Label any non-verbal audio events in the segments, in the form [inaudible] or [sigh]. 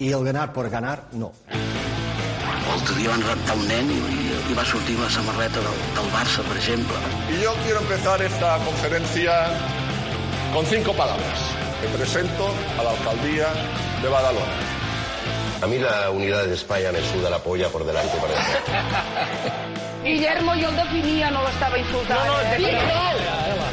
Y el ganar por ganar, no. L'altre dia van raptar un nen i, i va sortir la samarreta del, del Barça, per ejemplo. Y yo quiero empezar esta conferencia con cinco palabras. Me presento a la alcaldía de Badalona. A mí la unidad de España me suda la polla por delante y por detrás. Guillermo, yo el definia, no l'estava insultant. No, no, Sí, prou!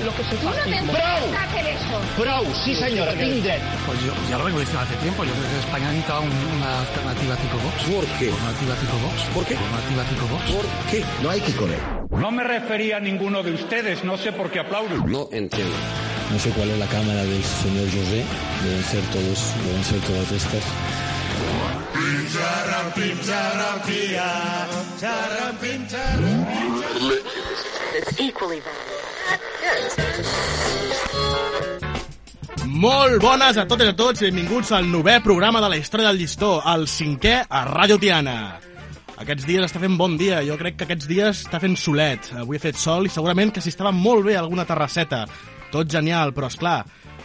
Lo que no Prou! que hacer eso. Prou, sí senyora, tinc dret. Pues yo ya lo vengo diciendo hace tiempo. Yo creo que España necesita un- una alternativa tipo Vox. ¿Por qué? Alternativa tipo Vox. ¿Por qué? Alternativa tipo Vox. ¿Por qué? No hay que correr. No me refería a ninguno de ustedes, no sé por qué aplauden. No entiendo. No sé cuál es la cámara del señor José. Deben ser todos, deben ser todas estas. Molt bones a totes i a tots benvinguts al novè programa de la història del llistó, el cinquè a Ràdio Tiana. Aquests dies està fent bon dia, jo crec que aquests dies està fent solet. Avui ha fet sol i segurament que s'hi estava molt bé alguna terrasseta. Tot genial, però és clar,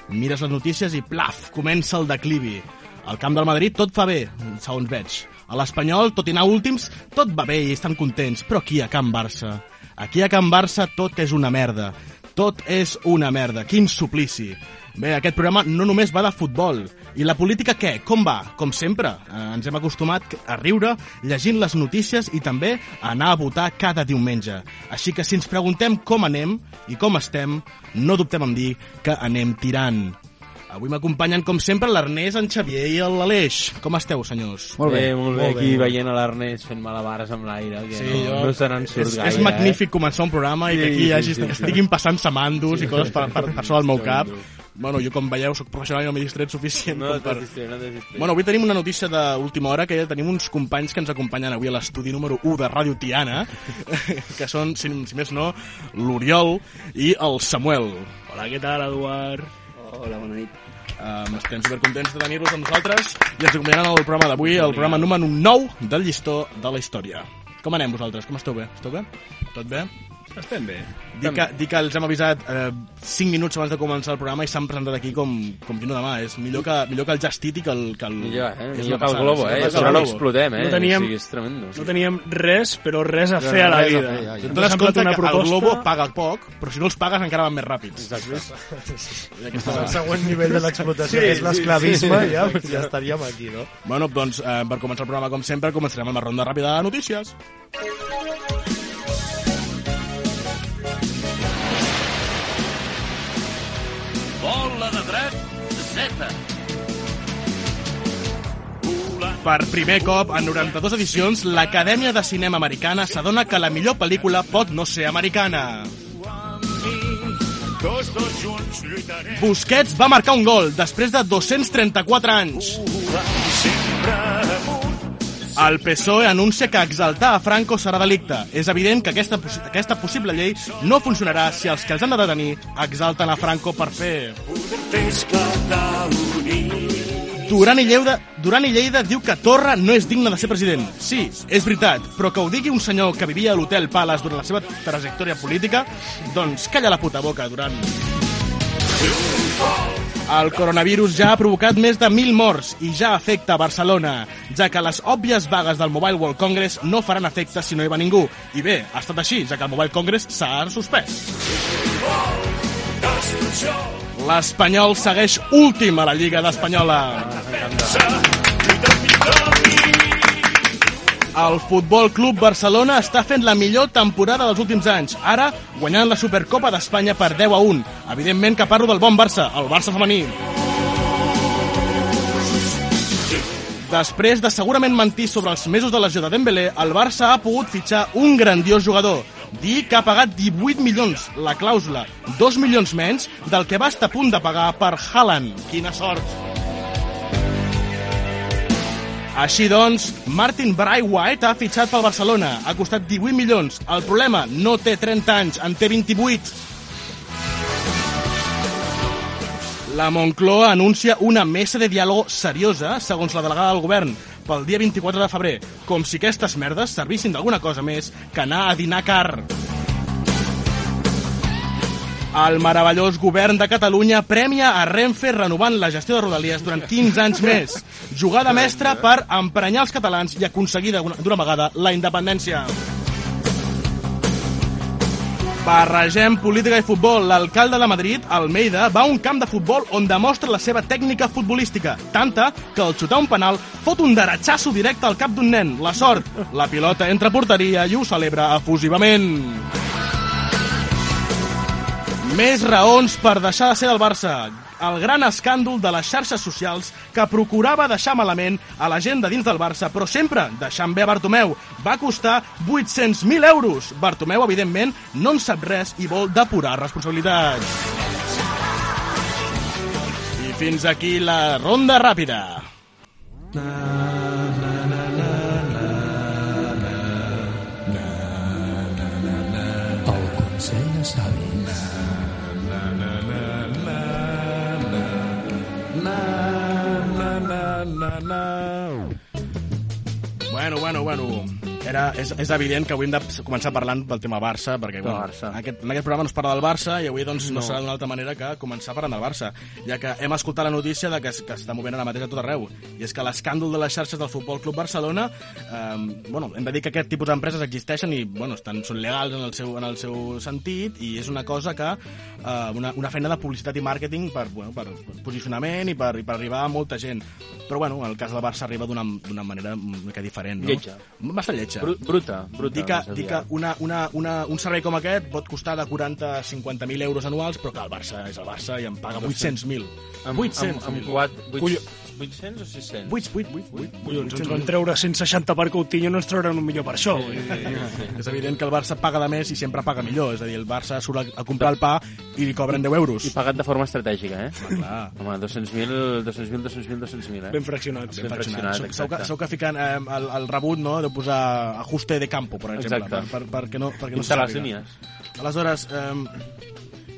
mires les notícies i plaf, comença el declivi. Al camp del Madrid tot fa bé, segons veig. A l'Espanyol, tot i anar últims, tot va bé i estan contents, però aquí a Can Barça... Aquí a Can Barça tot és una merda. Tot és una merda. Quin suplici. Bé, aquest programa no només va de futbol. I la política què? Com va? Com sempre. Eh, ens hem acostumat a riure llegint les notícies i també a anar a votar cada diumenge. Així que si ens preguntem com anem i com estem, no dubtem en dir que anem tirant. Avui m'acompanyen, com sempre, l'Ernest, en Xavier i l'Aleix. Com esteu, senyors? Molt bé, molt bé. Aquí veient a l'Ernest fent malabares amb l'aire, que Sí, no, jo- no se n'en surt és, gaire. és magnífic començar un programa i que Sí, aquí hi sí, hagi, sí, sí. estiguin passant samandos i coses per, per, per sobre el meu cap. Bueno, jo com veieu soc professional i no m'he distret suficient No per... distret, no t'has distret. Bueno, avui tenim una notícia d'última hora, que ja tenim uns companys que ens acompanyen avui a l'estudi número 1 de Ràdio Tiana, [laughs] que són, si, si més no, l'Oriol i el Samuel. Hola, què tal, Eduard? Hola, bona nit. Um, estem supercontents de tenir-vos amb nosaltres i ens acompanyaran al programa d'avui, el programa número 9 del llistó de la història. Com anem vosaltres? Com esteu bé? Esteu bé? Tot bé? Estem bé. Dic que, dic que els hem avisat eh, 5 minuts abans de començar el programa i s'han presentat aquí com, com qui no demà. És millor que, millor que el Justit i que el... Que el Millor, eh? Millor que el Globo, sí, eh? que el Això no Globo. explotem, eh? No teníem- O sigui, és tremendo. No teníem res, però res a fer a la vida. ja, ja. T'adones semblat compte una que el proposta... Globo paga poc, però si no els pagues encara van més ràpids. Exacte. El següent nivell de l'explotació, Sí, que és sí, l'esclavisme, sí. ja, ja estaríem aquí, no? Bueno, doncs, eh, per començar el programa, com sempre, començarem amb la ronda ràpida de notícies. Bola de dret, Z. Per primer cop, en 92 edicions, l'Acadèmia de Cinema Americana s'adona que la millor pel·lícula pot no ser americana. Busquets va marcar un gol després de 234 anys. sempre. El PSOE anuncia que exaltar a Franco serà delicte. És evident que aquesta, aquesta possible llei no funcionarà si els que els han de detenir exalten a Franco per fer... Duran i, Lleida, Duran i Lleida diu que Torra no és digne de ser president. Sí, és veritat, però que ho digui un senyor que vivia a l'Hotel Palace durant la seva trajectòria política, doncs calla la puta boca, Duran. El coronavirus ja ha provocat més de 1.000 morts i ja afecta Barcelona, ja que les òbvies vagues del Mobile World Congress no faran efecte si no hi va ningú. I bé, ha estat així, ja que el Mobile Congress s'ha suspès. L'Espanyol segueix últim a la Lliga d'Espanyola. El Futbol Club Barcelona està fent la millor temporada dels últims anys. Ara, guanyant la Supercopa d'Espanya per 10 a 1. Evidentment que parlo del bon Barça, el Barça femení. Després de segurament mentir sobre els mesos de lesió de Dembélé, el Barça ha pogut fitxar un grandiós jugador. Dir que ha pagat 18 milions, la clàusula, 2 milions menys del que va estar a punt de pagar per Haaland. Quina sort! Així doncs, Martin Braithwaite ha fitxat pel Barcelona. Ha costat 18 milions. El problema, no té 30 anys, en té 28. La Moncloa anuncia una mesa de diàleg seriosa, segons la delegada del govern, pel dia 24 de febrer, com si aquestes merdes servissin d'alguna cosa més que anar a dinar car. El meravellós govern de Catalunya premia a Renfe renovant la gestió de Rodalies durant 15 anys més. Jugada mestra per emprenyar els catalans i aconseguir d'una vegada la independència. Barregem política i futbol. L'alcalde de Madrid, Almeida, va a un camp de futbol on demostra la seva tècnica futbolística, tanta que al xutar un penal fot un derechasso directe al cap d'un nen. La sort, la pilota entra a porteria i ho celebra efusivament. Més raons per deixar de ser del Barça. El gran escàndol de les xarxes socials que procurava deixar malament a la gent de dins del Barça, però sempre deixant bé a Bartomeu. Va costar 800.000 euros. Bartomeu, evidentment, no en sap res i vol depurar responsabilitats. I fins aquí la ronda ràpida. El Bueno, bueno, bueno. Era, és, és evident que avui hem de començar parlant del tema Barça, perquè bueno, Barça. Aquest, en aquest programa no es parla del Barça i avui doncs, no. No. serà d'una altra manera que començar parlant del Barça, ja que hem escoltat la notícia de que, es- que està movent ara mateix a tot arreu. I és que l'escàndol de les xarxes del Futbol Club Barcelona, eh, bueno, hem de dir que aquest tipus d'empreses existeixen i bueno, estan, són legals en el, seu, en el seu sentit i és una cosa que, eh, una, una feina de publicitat i màrqueting per, bueno, per posicionament i per, i per arribar a molta gent. Però bueno, el cas del Barça arriba d'una manera una mica diferent. No? Lletja. Bastant lletja. Bru bruta, bruta. Dir que, dir que una, una, una, un servei com aquest pot costar de 40 a 50.000 euros anuals, però que el Barça és el Barça i em paga 800.000. Amb, 800. Amb, amb 4, 8, 800 o 600? 8, 8, 8, 8. Collons, ens van treure 160 per Coutinho, no ens trauran un millor per això. vull dir. És evident que el Barça paga de més i sempre paga millor. És a dir, el Barça surt a, a comprar el pa i li cobren 10 euros. I pagat de forma estratègica, eh? Ah, clar. Home, 200.000, 200.000, 200.000, 200.000, eh? Ben fraccionats. Ben fraccionat. fraccionat, Sou, sou, que, exacte. sou que ficant eh, el, el rebut no, de posar ajuste de campo, per exemple, Exacte. per, per, perquè no, perquè no se Pintar les sàpiga. línies. Aleshores, eh,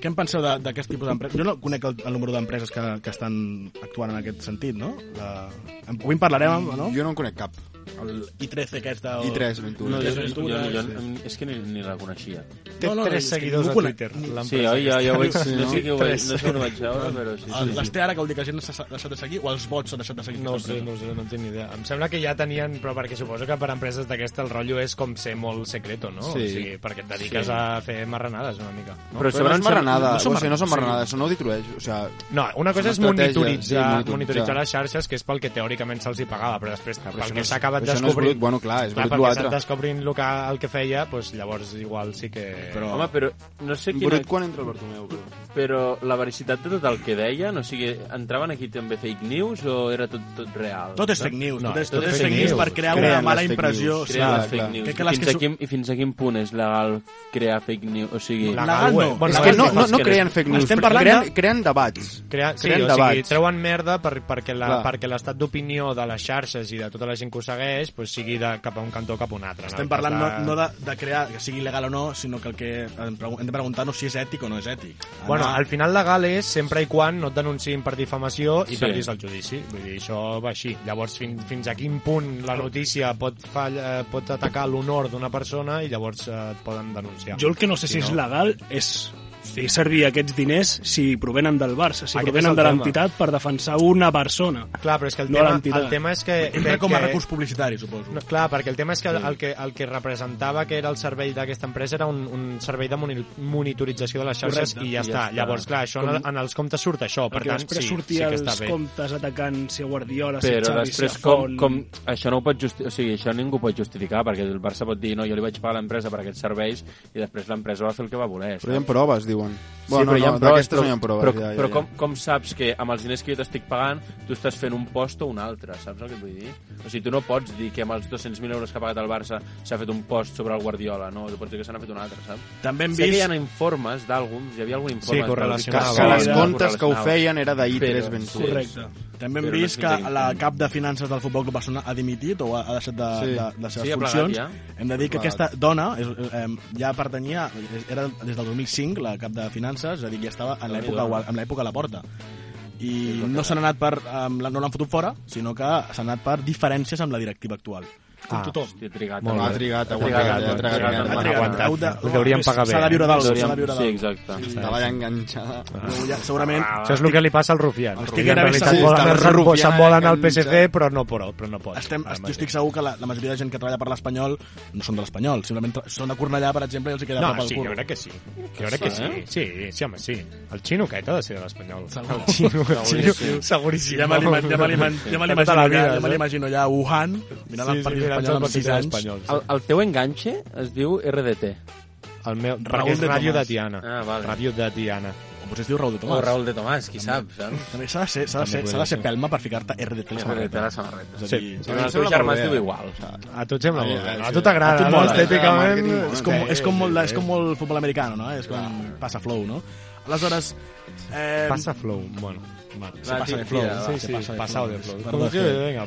què en penseu de- d'aquest tipus d'empreses? Jo no conec el, el número d'empreses que, que estan actuant en aquest sentit, no? La... Avui en parlarem, no? Jo no en conec cap. El I13 aquesta... O... I3 Ventura. No, jo, I3 jo, Ventura, jo, sí. és que ni, ni la coneixia. Té No, no, tres que seguidors ningú a. Twitter. Sí, l'empresa oi, ja, ja ho vaig, Sí, no no? sé qui ho vaig, Tres. no sé on ho vaig veure, però sí. El- sí, Les sí. té ara que vol dir que la gent s'ha deixat de seguir o els bots s'han deixat de seguir? No sé, no ho sé, no en tinc ni idea. Em sembla que ja tenien, però perquè suposo que per empreses d'aquesta el rotllo és com ser molt secreto, no? Sí. O sigui, perquè et dediques Sí. a fer marranades una mica. No? Però Però no segons és marranada, no són o sigui, no són marranades, marranades, són auditories. O sigui, No, una cosa és monitoritzar, sí, monitoritzar. les xarxes, que és pel que teòricament se'ls hi pagava, però després, però pel que no s'ha acabat però això no és descobrint... brut, bueno, clar, és clar, brut l'altre. s'ha descobrint el que, el que feia, doncs llavors igual sí que... Però- Home, però no sé quina... brut quan entra el Bartomeu, però. Però la veracitat de tot el que deien, o sigui, entraven aquí també fake news o era tot, tot real? Tot és fake news, No, tot és, tot tot és fake fake news news. per crear Creen una les mala fake impressió. news. Clar, les fake clar. news. Crec que I, les fins que a quin, I fins a quin punt és legal crear fake news? O sigui... Legal, no. Bueno, És que no, no, no que creen fake news, Estem parlant creen, de- creen debats. Crea, sí, creen o sigui, debats. treuen merda per, perquè la- Clar. perquè l'estat d'opinió de les xarxes i de tota la gent que ho segueix pues, sigui de cap a un cantó o cap a un altre. Estem no? parlant no, De- no de, de crear que sigui legal o no, sinó que el que hem de preguntar-nos si és ètic o no és ètic. Bueno, Anar- al final legal és sempre i quan no et denunciïn per difamació i Sí. perdis el judici. Vull dir, això va així. Llavors, fin, fins a quin punt la notícia pot, fall, eh, pot atacar l'honor d'una persona i llavors eh, et poden denunciar. Jo el que no sé si és no- legal és fer servir aquests diners si provenen del Barça, si Aquest provenen de l'entitat per defensar una persona. Clar, però és que el, No tema, el tema és que... Entra que, com a que- recurs publicitari, suposo. No, clar, perquè el tema és que el, el, que el que representava que era el servei d'aquesta empresa era un, un servei de moni- monitorització de les xarxes Correcte. i ja, I ja està. està. Llavors, clar, això en, en els comptes surt això, per Perquè tant, després sí, sortia sí que està els bé. comptes atacant si a Guardiola, si a Però Xavi, després si a com, com, això no ho pot justi o sigui, això ningú pot justificar perquè el Barça pot dir no, jo li vaig pagar a l'empresa per aquests serveis i després l'empresa va fer el que va voler Però hi ha proves, diuen. Sí, Bueno, però hi ha no, proves, d'aquestes no hi ha proves. però, ja, ja, però ja. com, com saps que amb els diners que jo t'estic pagant tu estàs fent un post o un altre, saps el que et vull dir? O sigui, tu no pots dir que amb els 200.000 euros que ha pagat el Barça s'ha fet un post sobre el Guardiola, no, tu pots dir que se n'ha fet un altre, saps? També hem sé que vist- hi ha informes d'alguns, hi havia algun informe... Sí, correlacionava. Que, que les Sí, comptes que ho feien era d'ahir Però- 3 Ventura. sí. Correcte. També hem Però vist que la cap de finances del Futbol Club Barcelona ha dimitit o ha, deixat de, Sí. de, de les seves Sí, ha plegat funcions. ja. Hem de dir que aquesta dona és, eh, ja pertanyia, era des del 2005 la cap de finances, és a dir, ja estava en l'època en l'època a la porta. I no s'han anat per... Um, no l'han fotut fora, sinó que s'han anat per diferències amb la directiva actual. Com Ah, tothom. Hòstia, trigat. Molt Ha bé. trigat, Ha ha trigat, ha ha trigat. trigat, Ha ha trigat. Heu de- Us deurien pagar bé. S'ha de viure dalt, Hauríem- s'ha de viure Sí, dalt. exacte. Estava ja enganxada. Ja, segurament... Això és el que li passa al Rufián. Els que en realitat sí, se'n volen al. PSC, però no, però, però no pot. Estem, jo estic segur que la, la majoria de gent que treballa per l'Espanyol no són de l'Espanyol, simplement són de Cornellà, per exemple, i els hi queda No, prop al sí, cul. jo crec que sí. Jo crec que sí. eh? Sí, sí, home, sí. El xino aquest ha de ser de l'Espanyol. El xino, el xino, Seguríssim. Ja me l'imagino allà, allà a Wuhan, mirant el partit espanyol amb el 6 partit anys. espanyol, sí. El, el teu enganxe es diu RDT. El meu, és de Ràdio de. Tiana. Ah, vale. Ràdio de Tiana. O potser es diu Raúl de O Tomàs. Raúl de Tomàs, qui sap, saps? També s'ha de ser, s'ha de ser, s'ha de ser ser. pelma per ficar-te RDT a la RDT a samarreta. la samarreta. Sí. Sí, el teu germà es diu igual. A tu et sembla molt bé. A tu t'agrada, no? mola, Estèticament... eh? és, com, és, com molt, és com molt futbol americano, no? És com passa flow, no? Aleshores... Eh, Passa flow, bueno. Se passa de flow. se sí, sí, passa de passau flow. de flow. Com que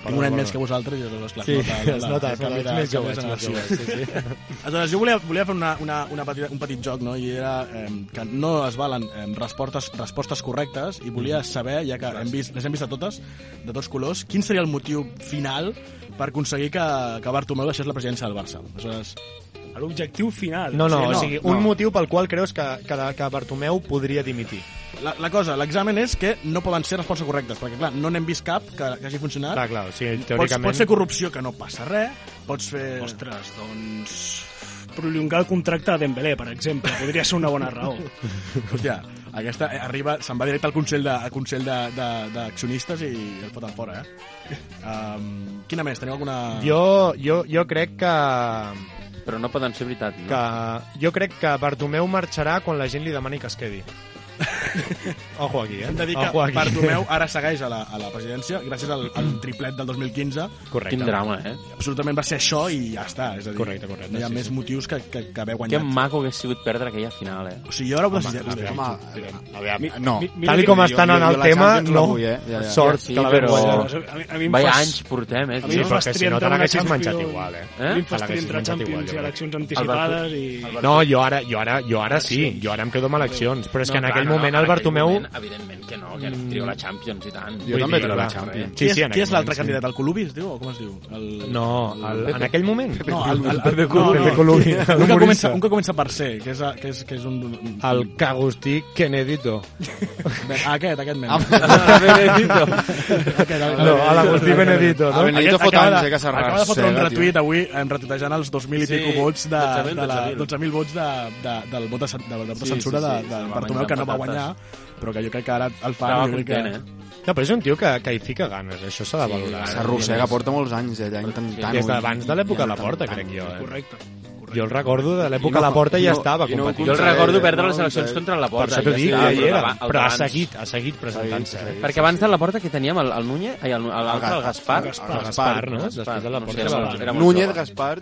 tinc un any més que vosaltres i llavors, clar, Sí, [laughs] es nota, es nota, més jove, ets més jove, sí, sí. [laughs] Aleshores, jo volia, volia fer una, una, una petita, un petit joc, no? i era eh, que no es valen eh, respostes, respostes correctes, i volia saber, ja que hem vist, les hem vist a totes, de tots colors, quin seria el motiu final per aconseguir que, que Bartomeu deixés la presidència del Barça. Aleshores, L'objectiu final. No, no, o no, sigui, no. un motiu pel qual creus que, que, que Bartomeu podria dimitir. la, la cosa, l'examen és que no poden ser respostes correctes, perquè clar, no n'hem vist cap que, que hagi funcionat. Clar, clar, o sigui, Pots, teòricament... pots fer corrupció, que no passa res, pots fer... Ostres, doncs... Prolongar el contracte de Dembélé, per exemple, podria ser una bona raó. [laughs] Hòstia, aquesta eh, arriba, se'n va directe al Consell de, al Consell de- de- d'accionistes i el foten fora, eh? [laughs] Um, quina més? Teniu alguna... Jo, jo, jo crec que, Però no poden ser veritat, no? que... Jo crec que Bartomeu marxarà quan la gent li demani que es quedi. [laughs] Ojo aquí, eh? Hem de dir que Ojo aquí. Bartomeu ara segueix a la, a la presidència gràcies al, al triplet del 2015. Correcte. Quin drama, eh? Absolutament va ser això i ja està. És a dir, Correcte, correcte, No hi ha sí, més sí. motius que, que, que haver Que guanyat. maco hagués sigut perdre aquella final, eh? O sigui, jo ara ho desitjo. Home, a veure, No. Mi- mira tal que- com estan jo- en el tema, no. vull, eh? Ja, ja. Sort Sí, que la però- mi Vaya fas- anys portem, eh? a mi Sí, però que si no te l'haguessis menjat Champions. igual, eh? A mi em Te fas l'haguessis triar entrar a menjat igual, Champions i eleccions anticipades i... No, jo ara, jo ara, jo ara sí, jo ara em quedo amb eleccions, però és que en aquell moment en el Bartomeu... evidentment que no, que trio la Champions i tant. Jo Vull també treu la Champions. Sí, sí, en qui és l'altre sí. candidat? El Colubi, es diu? O com es diu? El... No, el, en aquell moment. No, el, el, el, Pepe Colubi. no, Pepe Colubi, un, que comença, un que comença per C, que és, que és, que és un... El Cagustí Kenedito. Ah, [laughs] aquest, aquest ment. [laughs] Benedito. Aquest, el- No, a l'Agustí Benedito, no? A Benedito fot anys, eh, que s'ha Acaba de fotre un retuit avui, em retuitejant els 2.000 i pico vots de, 12.000, de la, 12.000. 12.000 vots de, de, del vot de, censura de, de Bartomeu, que no va guanyar, però que jo crec que ara el fan... Estava content, que... eh? No, però és un tio que, que hi fica ganes, això s'ha de valorar. eh? S'arrossega, porta molts anys allà intentant... Des d'abans de l'època de la porta, crec jo. Eh? Correcte. Jo el recordo de l'època de la porta i ja no- estava no competint. Jo el recordo perdre no? les eleccions contra la Per Porta. això t'ho dic, ja hi era. Però ha seguit, ha seguit presentant-se. eh? Perquè abans de la Porta que teníem el, el Núñez, ai, el, l'altre, el Gaspar. El Gaspar, no? Després de la no Porta Núñez. Gaspar...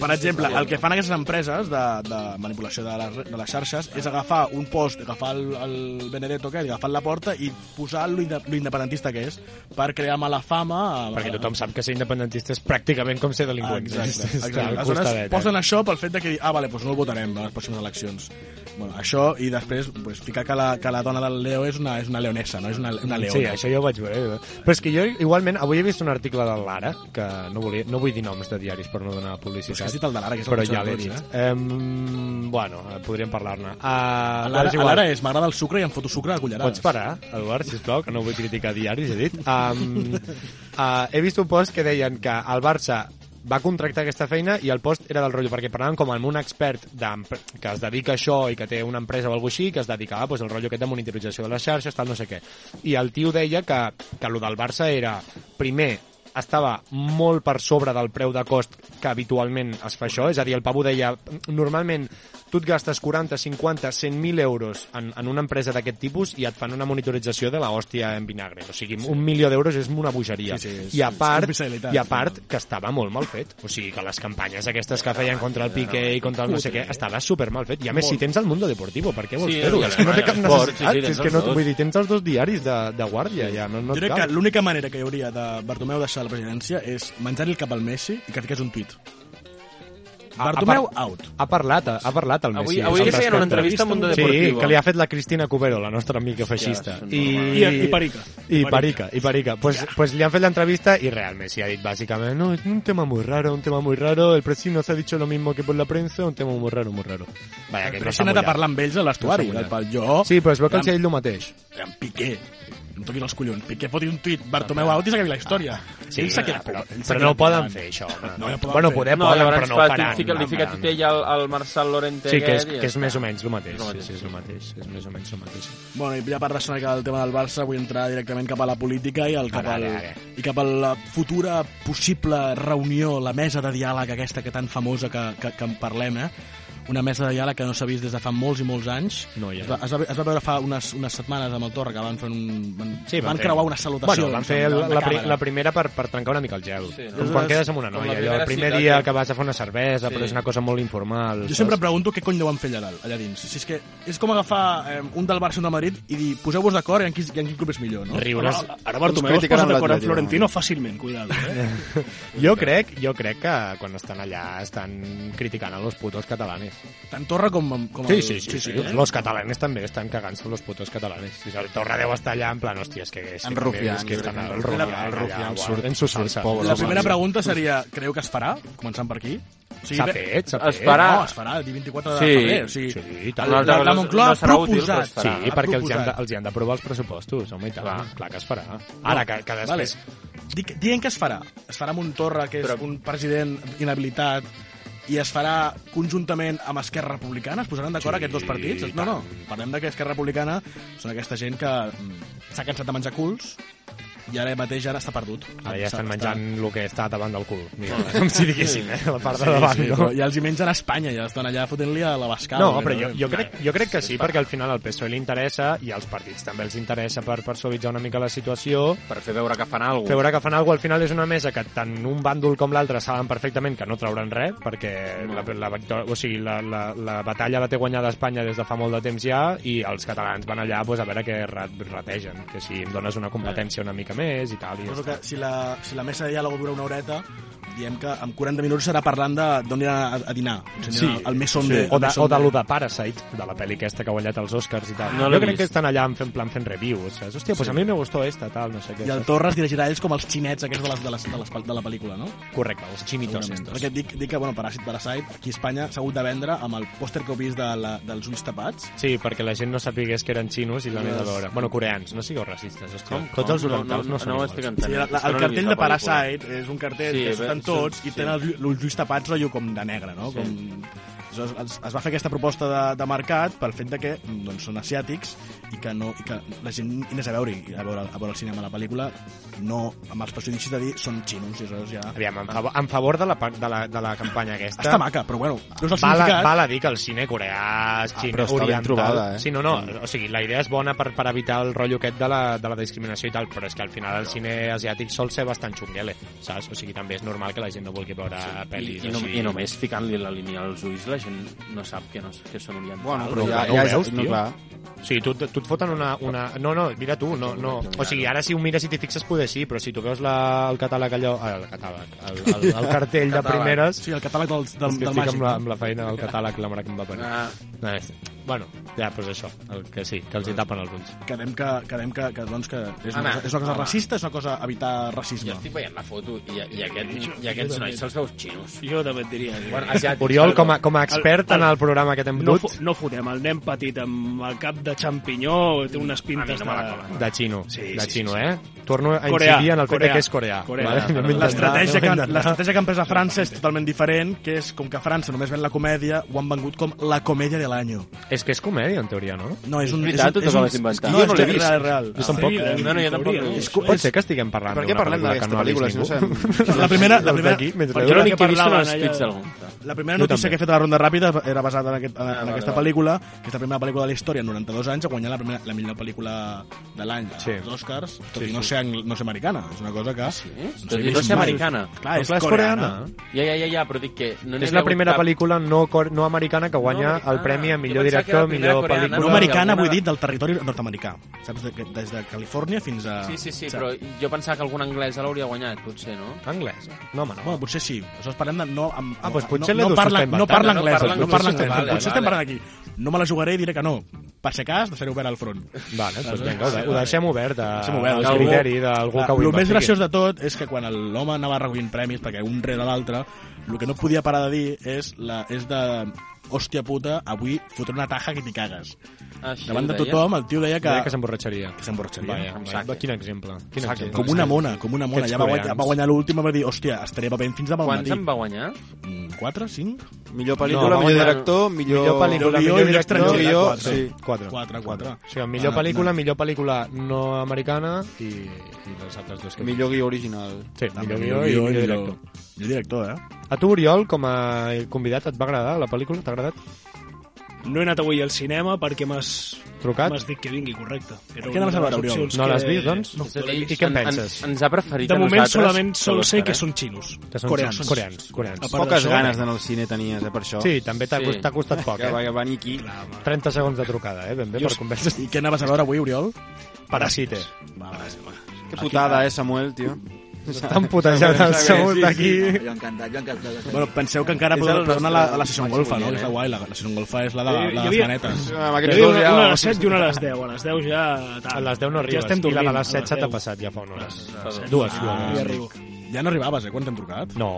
Per exemple, el que fan aquestes empreses de, de manipulació de les, de les xarxes és agafar un post, agafar el, el Benedetto aquest, agafar la porta i posar lo inde- lo independentista que és per crear mala fama... Perquè tothom sap que ser independentista és pràcticament com ser delinqüent. exacte, [laughs] Aleshores, posen això pel fet de que, ah, vale, doncs no el votarem a les pròximes eleccions. Bueno, això, i després pues, ficar que la, que la dona del Leo és una, és una leonesa, no? És una, una leona. Sí, això ja ho vaig veure. Però és que jo, igualment, avui he vist un article del Lara, que no, volia, no vull dir noms de diaris per no donar Però és que publicitat. has dit el de l'ara, que és el però ja de l'he dit. eh? Um, bueno, podríem parlar-ne. Uh, L'ara l'ara és, m'agrada el sucre i em foto sucre a cullerades. Pots parar, Eduard, sisplau, que no vull criticar diaris, he dit. Um, uh, [laughs] he vist un post que deien que el Barça va contractar aquesta feina i el post era del rotllo, perquè parlaven com amb un expert que es dedica a això i que té una empresa o alguna així, que es dedicava pues, al rotllo aquest de monitorització de les xarxes, tal, no sé què. I el tio deia que, que el del Barça era, primer, estava molt per sobre del preu de cost que habitualment es fa això, és a dir, el pavo deia, normalment tu et gastes 40, 50, 100.000 euros en, en una empresa d'aquest tipus i et fan una monitorització de la hòstia en vinagre. O sigui, un milió d'euros és una bogeria. Sí, sí, és- I a part, i a part que estava molt mal fet. O sigui, que les campanyes aquestes que feien contra el Piqué i contra el no sé què, estava super mal fet. I a més, si tens el Mundo Deportivo, per què vols Sí, fer-ho? És que no té cap necessitat. sí, sí, és que no, vull dir, tens els dos diaris de, de guàrdia, ja, no, no jo crec que l'única manera que hi hauria de Bartomeu deixar la presidència és menjar-li el cap al Messi i que fiqués un tuit. ha- Bartomeu, ha, out. Ha parlat, ha, ha parlat el Avui- Messi. avui al li feien una respecte. entrevista a Mundo Sí, Deportivo. que li ha fet la Cristina Cubero, la nostra amiga feixista. són I, I- i Perica. I Perica, i Perica. Pues, pues li han fet l'entrevista i real Messi ha dit bàsicament no, es un tema muy raro, un tema muy raro, el presi nos ha dicho lo mismo que por la prensa, un tema muy raro, muy raro. Vaya, que Però no s'ha he anat a mullat. parlar amb ells a l'estuari, No s'ha mullat. pal jo... Sí, però es veu que els ha dit el mateix. amb Piqué. Em toquis els collons. Piqué foti un tuit, Bartomeu out i s'acabi la història. Sí, Ell però, ell però quedat no ho poden fer, això. Home. No, ja poden bueno, fer. poder No, poden, però no ho fa, faran. fica, li no fica titella al, al Marçal Lorente Sí, que és, que és més o menys el mateix. El Sí, sí, és el mateix. És més o menys el mateix. Bueno, i ja per mica del tema del Barça, vull entrar directament cap a la política i, el, cap, Ara, al, i cap a la futura possible reunió, la mesa de diàleg aquesta que tan famosa que, que, que en parlem, eh? Una mesa de diàleg que no s'ha vist des de fa molts i molts anys. No ha. es, va, es, va, es va veure fa unes, unes setmanes amb el Torra que van fer un... Van, Sí, van fer- creuar una salutació. Bueno, van fer la, de pri la primera per, per trencar una mica el gel. Sí, com no? quan quedes amb una la noia. Allò, primera el primer dia que- que vas a fer una cervesa, Sí. però és una cosa molt informal. Jo saps? sempre pregunto què cony deuen fer allà dalt, allà dins. Si és que és com agafar eh, un del Barça i un del Madrid i dir, poseu-vos d'acord i en, en quin club és millor, no? Riures. Ara, ara Bartomeu es posa d'acord amb Florentino fàcilment, cuidado, eh? [laughs] Jo crec, jo crec que quan estan allà estan criticant a los putos catalanes. Tant Torra com, com Sí, el... sí, sí, sí, eh? Los catalanes també estan cagant-se los putos catalanes. Si el Torra deu estar allà en plan, hòstia, és que... És que En és que estan al en rufián, guau, surt- en su salsa. pobre, La primera pregunta seria, creu que es farà? Començant per aquí. O S'ha fet, s'ha Es fet. farà. No, es farà el dia 24 de Sí. febrer. O sigui, Sí, i la, la, la, No Moncloa ha útil, però proposat. es farà. Sí, ha perquè els hi, han de, proposat. els hi han d'aprovar els pressupostos, home, i tant. Clar. Clar. Que es farà. Ara, que, que Vale. després... Dic, dient que es farà. Es farà amb un Torra, que és Però- un president inhabilitat, i es farà conjuntament amb Esquerra Republicana? Es posaran d'acord Sí, aquests dos partits? No, no. Parlem de que Esquerra Republicana són aquesta gent que mm, s'ha cansat de menjar culs i ara mateix ja està perdut. Ara ja Està- estan està- menjant el que està davant del cul. Mira, com [laughs] si diguéssim, eh? La part de davant, sí, no? però ja els hi mengen a Espanya, ja estan allà fotent-li a la bascada. No, però jo, jo, crec, jo crec que sí, perquè al final al PSOE li interessa i als partits també els interessa per, per suavitzar una mica la situació. Per fer veure que fan alguna Fer veure que fan alguna cosa, al final és una mesa que tant un bàndol com l'altre saben perfectament que no trauran res, perquè No. la, la, victòria, o sigui, la, la, la batalla la té guanyada Espanya des de fa molt de temps ja i els catalans van allà pues, a veure què rat- rategen, que si em dones una competència una mica més i tal. I ja que si la, si la mesa de diàleg dura una horeta, diem que en 40 minuts serà parlant de d'on anirà a, a dinar. Sí, el, el mesón sí. de... o, de, o de lo de Parasite, de la pel·li aquesta que ha guanyat els Oscars i tal. No jo crec vist. que estan allà en fent, plan fent reviews. Saps? Hòstia, pues Sí. a mi me gustó esta, tal, no sé què. I el saps? Torra es dirigirà ells com els xinets aquests de, les, de, les, de, les, de la pel·lícula, no? Correcte, els xinitos estos. Perquè dic, dic que, bueno, Paràsit Parasite, aquí a Espanya s'ha hagut de vendre amb el pòster que heu vist de la, dels ulls tapats. Sí, perquè la gent no sapigués que eren xinos i l'han Yes. de veure. Bueno, coreans, no sigueu racistes, hòstia. Com? Tots els Com? No, orientals no, no, són no ho estic Sí, entenent. la, la, És que el no cartell de la. Parasite és un cartell Sí, que bé, surten tots sí, i tenen els, els ulls tapats rotllo com de negre, no? Sí. Com... Es, es va fer aquesta proposta de, de mercat pel fet de que doncs, són asiàtics i que, no, i que la gent hi anés a veure, a veure, a veure el cinema, la pel·lícula, no amb els prejudicis de dir són xinos, i aleshores ja... Aviam, en favor, en favor de, la, de, la, de la campanya aquesta... Està maca, però bueno, el Val, significat... val a dir que el cine coreà, xino, però està ben oriental... trobada, eh? Sí, no, no, o sigui, la idea és bona per, per evitar el rotllo aquest de la, de la discriminació i tal, però és que al final el cine asiàtic sol ser bastant xunguele, saps? O sigui, també és normal que la gent no vulgui veure sí, I, pel·lis i, no, així. I només ficant-li la línia als ulls la gent no sap que, no, que són orientals. Bueno, però ja, no ja és... veus, No, tio? clar. O sigui, tu, tu et foten una, una... No, no, mira tu, no, no. O sigui, ara si ho mires i t'hi fixes poder sí, però si tu veus la, el catàleg allò... Ah, el catàleg, el, el, el cartell de primeres... Sí, el catàleg del, del, del màgic. amb la, amb la feina del catàleg, la mare que em va parir. Ah. Ah, és- bueno, ja, doncs això, el que sí, que els hi tapen els ulls. Quedem que, quedem que, que, doncs, que és, una Home, cosa, és una cosa home. racista, és una cosa evitar racisme. Jo estic veient la foto i, i, aquest, i aquests nois se'ls veus xinos. Jo també et diria. que- Bueno, asiàtics, Oriol, com a, com a expert El- el- en el programa que t'hem no, dut, no fotem, el nen petit amb el cap de xampinyó té unes pintes no de... de xino, Sí, de sí, xino, sí, eh? Torno a Coreà, incidir en el fet de coreà, que és coreà. coreà. Vale? L'estratègia que, anem a intentar. l'estratègia que han pres a França és totalment diferent, que és, com que a França només ven la comèdia, ho han vengut com la comèdia de l'any. És que és comèdia, en teoria, no? No, és un... És veritat, tu un, vas inventar. No, no l'he real, vist. real, real. Jo tampoc. Sí, No, no, jo tampoc no. no? És Pot ser que estiguem parlant d'una parlem pel·lícula que no ha vist no ningú? La primera, la primera, Jo l'únic que he vist són els tuits d'algú. la primera notícia que he fet a la ronda ràpida era basada en, aquest, en, en vale, aquesta pel·lícula, que és la primera pel·lícula de la història en 92 anys, a guanyar la, primera, la millor pel·lícula de l'any Sí. als Oscars, tot Sí, i no sí. Ser, angl- no ser americana. És una cosa que... Sí? Tot i no ser americana. Clar, és, Clar, és coreana. coreana. Ja, ja, ja, ja, però dic que... No És la primera cap- pel·lícula no, cor- no americana que guanya No el premi a millor director, millor coreana, pel·lícula... No americana, alguna- vull dir, del territori nord-americà. Saps? Des de Califòrnia fins a... Sí, sí, sí, però jo pensava que algun anglès l'hauria guanyat, potser, no? Anglès? No, home, no. Bueno, potser sí. Aleshores parlem de... No, amb, Ah, doncs no, potser no, l'Edu no parla, no parla inventant, no anglès. parla No parla anglès. Potser estem parlant aquí. No me la jugaré i diré que no. Per si cas, deixaré obert al front. Vale, doncs vinga, ho, de, ho deixem obert a, Deixem obert, al criteri d'algú que ho El més graciós de tot és que quan l'home anava recollint premis, perquè un rere l'altre, el que no podia parar de dir és, la, és de hòstia puta, avui fotré una taja que t'hi cagues. Així Davant de tothom, el tio deia que... Deia que s'emborratxaria. que s'emborratxaria. Vaja, quin exemple. Quin exemple. Com una mona, com una mona. Ja va, guanyar, va guanyar l'última, va dir, hòstia, estaré bevent fins demà al Quants matí. en va guanyar? Mm, Quatre, cinc? Millor No, pel·lícula, va millor director, millor... Millor pel·lícula, millor director, quatre. sí. Quatre. Quatre, quatre. O sigui, millor Ah, pel·lícula, no. millor pel·lícula no americana i, i les altres dos que... Millor guió original. Sí, millor guió i millor director. Millor director, eh? A tu, Oriol, com a convidat, et va agradar la pel·lícula? T'ha agradat? No he anat avui al cinema perquè m'has Trucat? m'has dit que vingui, correcte. Era què anaves a veure, Oriol? No que- l'has vist, doncs? No. Dir, I què en en- penses? Ens, ens ha preferit De a moment nosaltres solament sol sé que són xinos. Que són coreans. coreans, coreans. A part Poques d'això, ganes d'anar al cine tenies, eh, per això. Sí, també t'ha Sí. t'ha costat poc, Que va eh? venir aquí. 30 segons de trucada, eh? Ben bé, per convèncer I què anaves a veure avui, Oriol? Parasite. Que putada, eh, Samuel, tio. Estan putejant el segon d'aquí. Jo encantat, jo encantat. Bueno, penseu que encara podeu anar a la, a la sessió golfa, no? Que és la guai, la, la sessió golfa és la de, la, de les manetes. Hi havia dos una, ja... a les 7 i una a les 10. A les 10 ja... A les 10 no Ja arribes. estem I la de les 7 s'ha 10. passat ja fa una hora. dos. Dues. Ah, ja. Ja no arribaves, eh, quan t'hem trucat? No.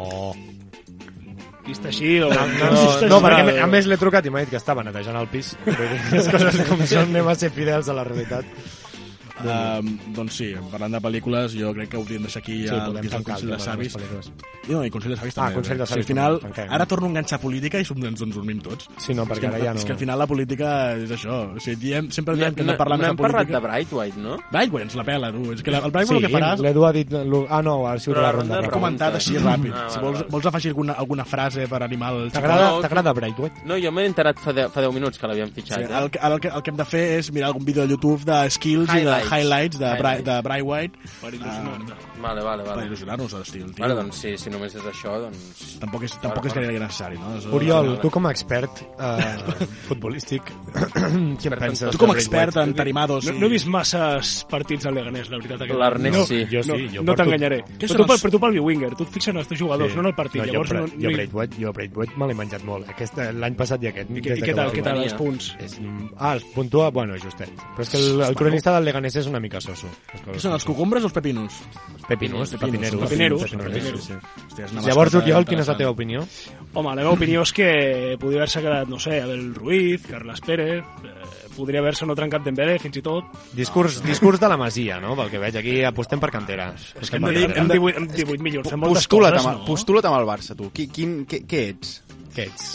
Vist així... O... No, no, no, perquè a més l'he trucat i m'ha dit que estava netejant el pis. [laughs] Les coses com són, anem a ser fidels a la realitat. Um, doncs sí, parlant de pel·lícules, jo crec que hauríem de deixar aquí Sí, ja el podem que és el el Consell de de Savis. no, i Consell de Savis Ah, també. Consell de sí, Savis al final, tanquem. ara torno a enganxar política i som, ens, ens dormim tots. Sí, no, perquè ara ja no... és que al final la política és això. O sigui, diem, sempre No, diem que hem no, de parlar no més hem de parlat política. de Bright White, no? Brightway, ens la pela, tu. És que la- el Brightway Sí, el que faràs... l'Edu ha dit... Ah, no, ha sigut la ronda. He de comentat així ràpid. Ah, si vols, vols afegir alguna, alguna frase per animar el T'agrada No, t'agrada Brightway? No, jo m'he enterat fa, de, fa 10 minuts que l'havien Sí, fitxat. eh? el que hem de fer és mirar algun vídeo de YouTube de skills i de Highlights. highlights de, Bri, de Bright White Per il·lusionar-te. Vale, vale, per vale. il·lusionar-nos a l'estil. tio. Vale, doncs sí, si només és això, doncs... Tampoc és, tampoc és gaire necessari, no? És- Oriol, tu com a expert eh, [laughs] futbolístic, [clears throat] què en penses? Tu com a expert en tarimados... No, i- no he vist masses partits del Leganés, la veritat. aquest L'Ernest any. sí. Jo sí, no, jo no t'enganyaré. Però, tu, per, tu pel Biwinger, tu et fixes en els teus jugadors, no en el partit. No, jo, Llavors, no, jo, no, hi- Braithwaite, jo Braithwaite me l'he menjat molt. Aquest, L'any passat i aquest. I, què- i tal, què tal els punts? És, ah, es puntua, bueno, justet. Però és que el, el cronista del Leganés és una mica soso. Què són, els cogombres o els pepinos? Pepinos, pepineros. Pepineros. pepineros, sí, sí. Hòstia, és una Llavors, Oriol, quina és la teva opinió? Home, la meva opinió és que podria haver-se quedat, no sé, Abel Ruiz, Carles Pérez, eh, podria haver-se no trencat Dembélé, fins i tot. Discurs, discurs de la Masia, no? Pel que veig aquí, apostem per cantera. És que hem de amb 18, amb 18 milions, fem moltes Postula't coses, amb, no? postula't amb el Barça, tu. Qui, quin, què, què ets? Què ets?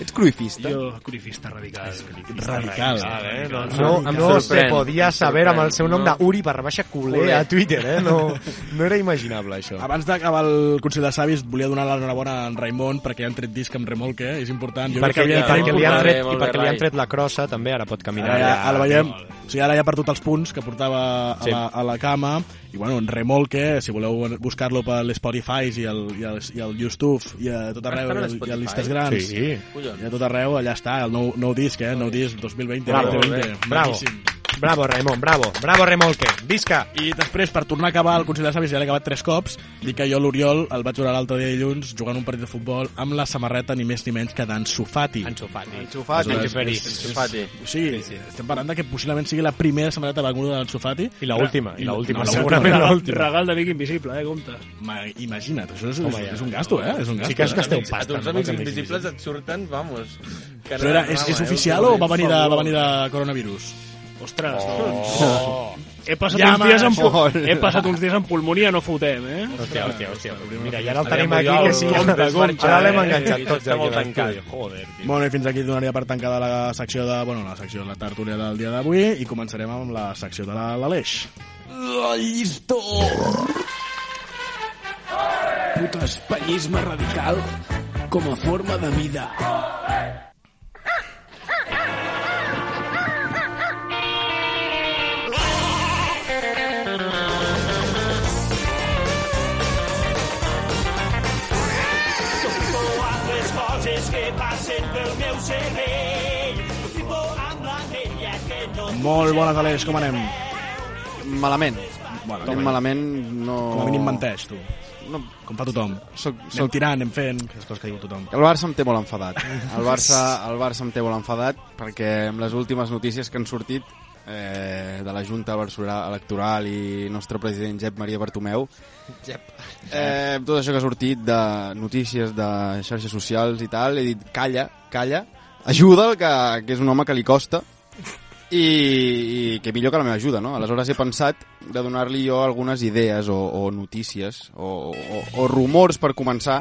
Ets cruifista? Jo, cruifista radical. Radical. Eh? No, No, no, no se podia saber amb el seu nom No. d'Uri barra baixa culer a Twitter, eh? No, no era imaginable, això. Abans d'acabar el Consell de Savis, volia donar l'enhorabona a en Raimon perquè han tret disc amb remolque, és important. Jo crec perquè, que havia i de perquè, li han tret, i perquè li han tret la crossa, també, ara pot caminar. Ara, ja. ara veiem, o sigui, ara ja ha perdut els punts que portava a, Sí. la, a la cama i bueno, en remolque, si voleu buscar-lo per l'Spotify i el, i, el, i el YouTube i a tot arreu, Estan a i, a Spotify? llistes grans Sí. Collons. i a tot arreu, allà està, el nou, nou disc, eh? nou disc 2020, Bravo, 2020. Bravo. Boníssim. Bravo, Raimon, bravo. Bravo, Remolque. Visca! I després, per tornar a acabar el Consell de Savis, ja l'he acabat tres cops, dic que jo l'Oriol el vaig veure l'altre dia dilluns jugant un partit de futbol amb la samarreta ni més ni menys que d'Ansu Fati. Ansu Fati. Ansu Fati. Aleshores, Fati. és- és- Fati. O sigui, estem parlant de que possiblement sigui la primera samarreta venguda d'Ansu Fati. I l'última, i l'última, No, segurament Regal, l'última. regal de Vic Invisible, eh, compte. Ma, imagina't, això és, Home, és, ja. és un gasto, eh? És un gasto. Sí que és gasteu A pasta. els amics invisibles et surten, vamos. que Però era, és, és eh, oficial o va venir de, va venir de coronavirus? Ostres, doncs... Oh. He passat, Ja, uns dies amb, pu- he passat uns dies amb pulmonia, no fotem, eh? Hòstia, hòstia, hòstia. Mira, i ara el tenim aquí, que sí. Ara l'hem enganxat tots. està aquí molt tancat. Joder, tio. Bueno, i fins aquí donaria per tancada la secció de... Bueno, la secció de la tertúlia del dia d'avui i començarem amb la secció de la- l'Aleix. El llistó! Puto espanyisme radical com a forma de vida. Molt bones, Aleix, com anem? Malament. Bueno, Anem malament, no... Com a mínim menteix, tu. No. Com fa tothom. Soc, Anem soc... tirant, anem fent, les coses que diu tothom. El Barça em té molt enfadat. [laughs] El Barça, el Barça em té molt enfadat perquè amb les últimes notícies que han sortit eh, de la Junta Barcelona Electoral i nostre president Jep Maria Bartomeu Jep. eh, tot això que ha sortit de notícies de xarxes socials i tal, he dit calla, calla ajuda'l que, que és un home que li costa i, i que millor que la meva ajuda, no? Aleshores he pensat de donar-li jo algunes idees o, o notícies o, o, o rumors per començar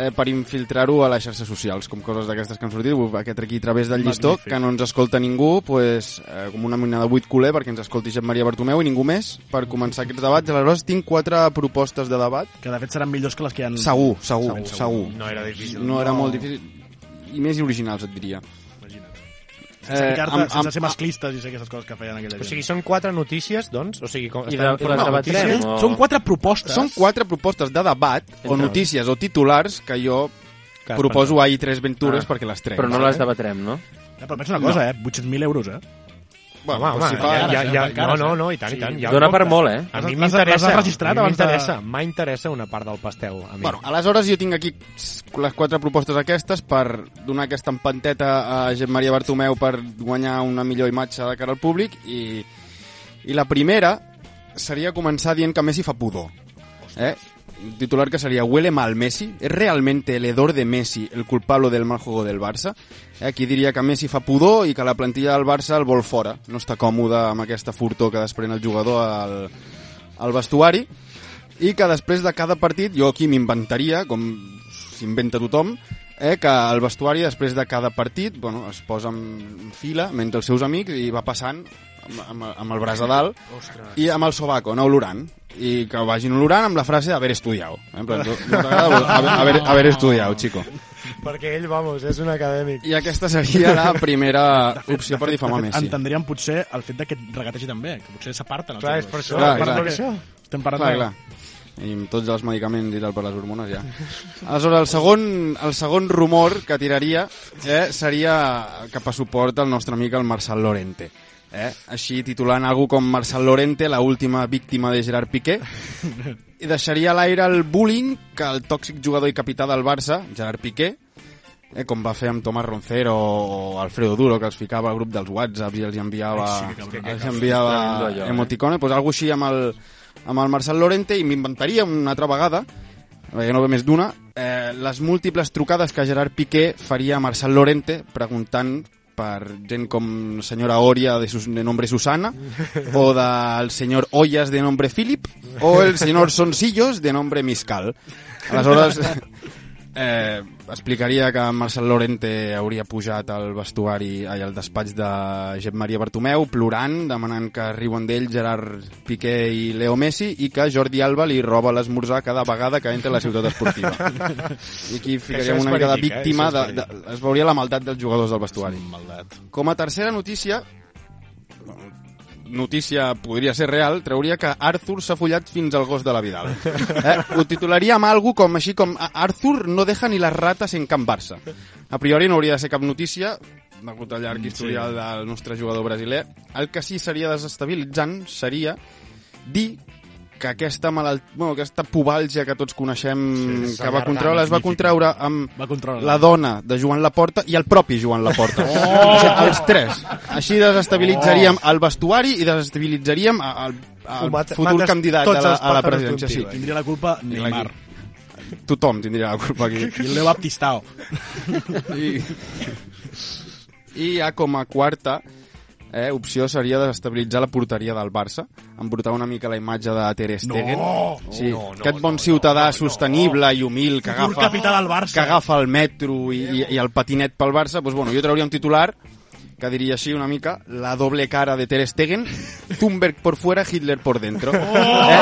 eh, per infiltrar-ho a les xarxes socials, com coses d'aquestes que han sortit, aquest aquí a través del llistó, Magnífic. que no ens escolta ningú, pues, eh, com una mena de buit culer perquè ens escolti Josep Maria Bartomeu i ningú més per començar aquests debats. Aleshores tinc quatre propostes de debat. Que de fet seran millors que les que hi ha... Segur, segur, Segur, segur. No era difícil. No era molt difícil. I més originals, et diria. Sense, Eh, ficar-te- amb- amb- sense ser masclistes i ser aquestes coses que feien aquella O gent. sigui, són quatre notícies, doncs? O sigui, com, I estan de- una debatrem, o- Són quatre propostes. Són quatre propostes de debat o notícies o titulars que jo Que has proposo a i3 Ventures Ah. perquè les trec. Però no les debatrem, no? Eh, però pensa una cosa, eh? 800.000 euros, eh? Bueno, Home, home, si fa... ja, ja, ja, encara, no, no, eh? no, i tant, i tant. Ja Dóna per molt, eh? A mi m'interessa, les has registrat a mi abans de- m'interessa, m'interessa una part del pastel, a mi. Bueno, aleshores jo tinc aquí les quatre propostes aquestes per donar aquesta empanteta a Gent Maria Bartomeu per guanyar una millor imatge de cara al públic i, i la primera seria començar dient que Messi fa pudor. Eh? Un titular que seria Huele mal Messi. ¿Es realmente el de Messi el culpable del mal juego del Barça? Eh? Aquí diria que Messi fa pudor i que la plantilla del Barça el vol fora. No està còmode amb aquesta furtor que desprèn el jugador al, al vestuari i que després de cada partit jo aquí m'inventaria, com s'inventa tothom, eh, que el vestuari després de cada partit bueno, es posa en fila mentre els seus amics i va passant amb, amb, amb el braç a dalt Ostres. i amb el sobaco, no olorant i que vagin olorant amb la frase haver estudiat eh? en plan, no haver, haver, haver estudiat, chico Perquè ell, vamos, és un acadèmic. i aquesta seria la primera opció per difamar Messi Entendríem potser el fet de que et regategi també, que potser s'aparten els Clar, euros. és per això. Clar, per clar. això. Estem parlant clar, de... clar. I amb tots els medicaments i tal per les hormones ja. Aleshores, el segon, el segon rumor que tiraria eh, seria cap a suport al nostre amic el Marçal Lorente. Eh? Així titulant algú com Marçal Lorente, la última víctima de Gerard Piqué, i deixaria a l'aire el bullying que el tòxic jugador i capità del Barça, Gerard Piqué, eh, com va fer amb Tomàs Roncero o Alfredo Duro, que els ficava al grup dels whatsapps i els enviava, Ai, sí, que els enviava allò, eh? emoticones, pues algo així amb el, amb el Marcel Lorente i m'inventaria una altra vegada perquè no ve més d'una, eh, les múltiples trucades que Gerard Piqué faria a Marcel Lorente preguntant per gent com senyora Oria de, sus, de nombre Susana o del senyor Ollas de nombre Philip o el senyor Sonsillos de nombre Miscal. Aleshores, eh, explicaria que Marcel Lorente hauria pujat al vestuari ai, al despatx de Jep Maria Bartomeu plorant, demanant que riuen d'ell Gerard Piqué i Leo Messi i que Jordi Alba li roba l'esmorzar cada vegada que entra a la ciutat esportiva. [laughs] I aquí ficaríem una mica de eh? víctima, Això de, de, es veuria la maldat dels jugadors del vestuari. Maldat. Com a tercera notícia, notícia podria ser real, trauria que Arthur s'ha follat fins al gos de la Vidal. Eh? Ho titularia amb algú com així com Arthur no deja ni les rates en Can Barça. A priori no hauria de ser cap notícia, degut al llarg historial del nostre jugador brasiler. El que sí seria desestabilitzant seria dir que aquesta malalt... bueno, aquesta pubalgia que tots coneixem Sí, que va contraure, es va contraure amb Va controlar la dona de Joan Laporta i el propi Joan Laporta. Oh! O sigui, els tres. Així desestabilitzaríem el vestuari i desestabilitzaríem al Ho mata- futur mates candidat a la, a la presidència. Sí. Tindria la culpa Neymar. Tothom tindria la culpa aquí. I el Leo Baptistao. I, I ja com a quarta eh, opció seria desestabilitzar la porteria del Barça, embrutar una mica la imatge de Ter Stegen. No! Sí, No, no, aquest bon no, ciutadà no, no, sostenible i humil que agafa, del Barça. que agafa el metro i, i, i el patinet pel Barça, doncs, bueno, jo trauria un titular que diria així una mica la doble cara de Ter Stegen, Thunberg por fuera, Hitler por dentro. Eh?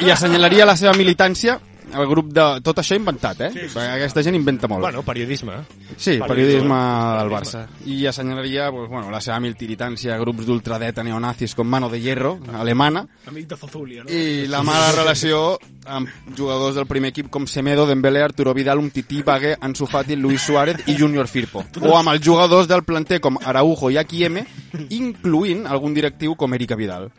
I, I assenyalaria la seva militància el grup de... Tot això inventat, eh? Sí, sí, Aquesta gent inventa molt. Bueno, periodisme. Sí, periodisme del Barça. I assenyalaria pues, bueno, la seva militància a grups d'ultradeta neonazis com Mano de Hierro, alemana, Amic de Zozulia, no? i la mala relació amb jugadors del primer equip com Semedo, Dembélé, Arturo Vidal, Umtiti, Bague, Ansu Fati, Luis Suárez i Junior Firpo. O amb els jugadors del planter com Araujo i Akieme, incluint algun directiu com Erika Vidal.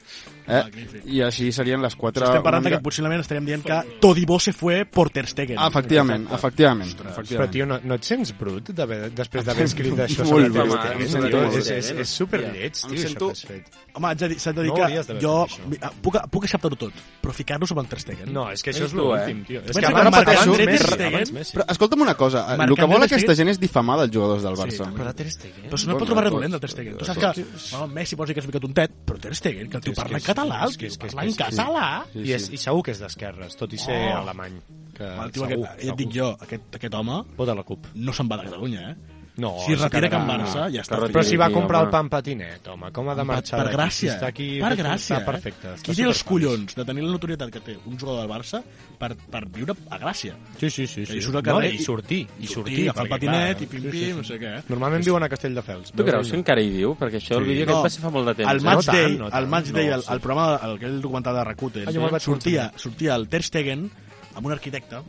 Eh? I així serien les quatre... Estem parlant una que mica- possiblement estaríem dient que Todibo se fue por Ter Stegen. Ah, efectivament, efectivament. Però, efectivament. tio, no, no et sents brut després d'haver escrit això Molt sobre Ter Stegen? em tio? És, és, és superlleig, Em tio, això sento- que has fet. Home, haig de dir, s'ha de dir No que jo això. puc, puc acceptar-ho tot, però ficar-nos amb el Ter Stegen. No, és que això és eh? l'últim, tio. És que Stegen- abans Messi. Però escolta'm una cosa, el que vol aquesta gent és difamar dels jugadors del Barça. Però de Ter Stegen... Però si no et pot trobar res dolent del Ter Stegen. Tu saps que Messi pots dir que és mica tontet, però Ter Stegen, que el tio És parla és- català, és el que- tio és parla en català. I, és, I segur que és d'esquerres, tot i ser Oh. alemany. Que El tio segur, aquest, ja et dic jo, aquest, aquest home Vota la CUP. no se'n va de Catalunya, eh? No, si es retira Can Barça, ja està. que fet. Però si va comprar home. el pan patinet, home, com ha de marxar per gràcia, Si està aquí, per gràcia, està perfecte. eh? està Qui té els collons de tenir la notorietat que té un jugador del Barça per, per viure a gràcia? Sí, sí, sí. sí. I surt al no, carrer i sortir, i sortir. agafar el patinet clar, i pim sí, sí, pim, sí. no sé què. Normalment viuen a Castelldefels. Tu creus que encara hi viu? Perquè això, el vídeo aquest va ser fa molt de temps. El eh? Match Day, el Match Day, el, programa, el, aquell documental de Rakuten, vaig sortia, sortia el Ter Stegen amb un arquitecte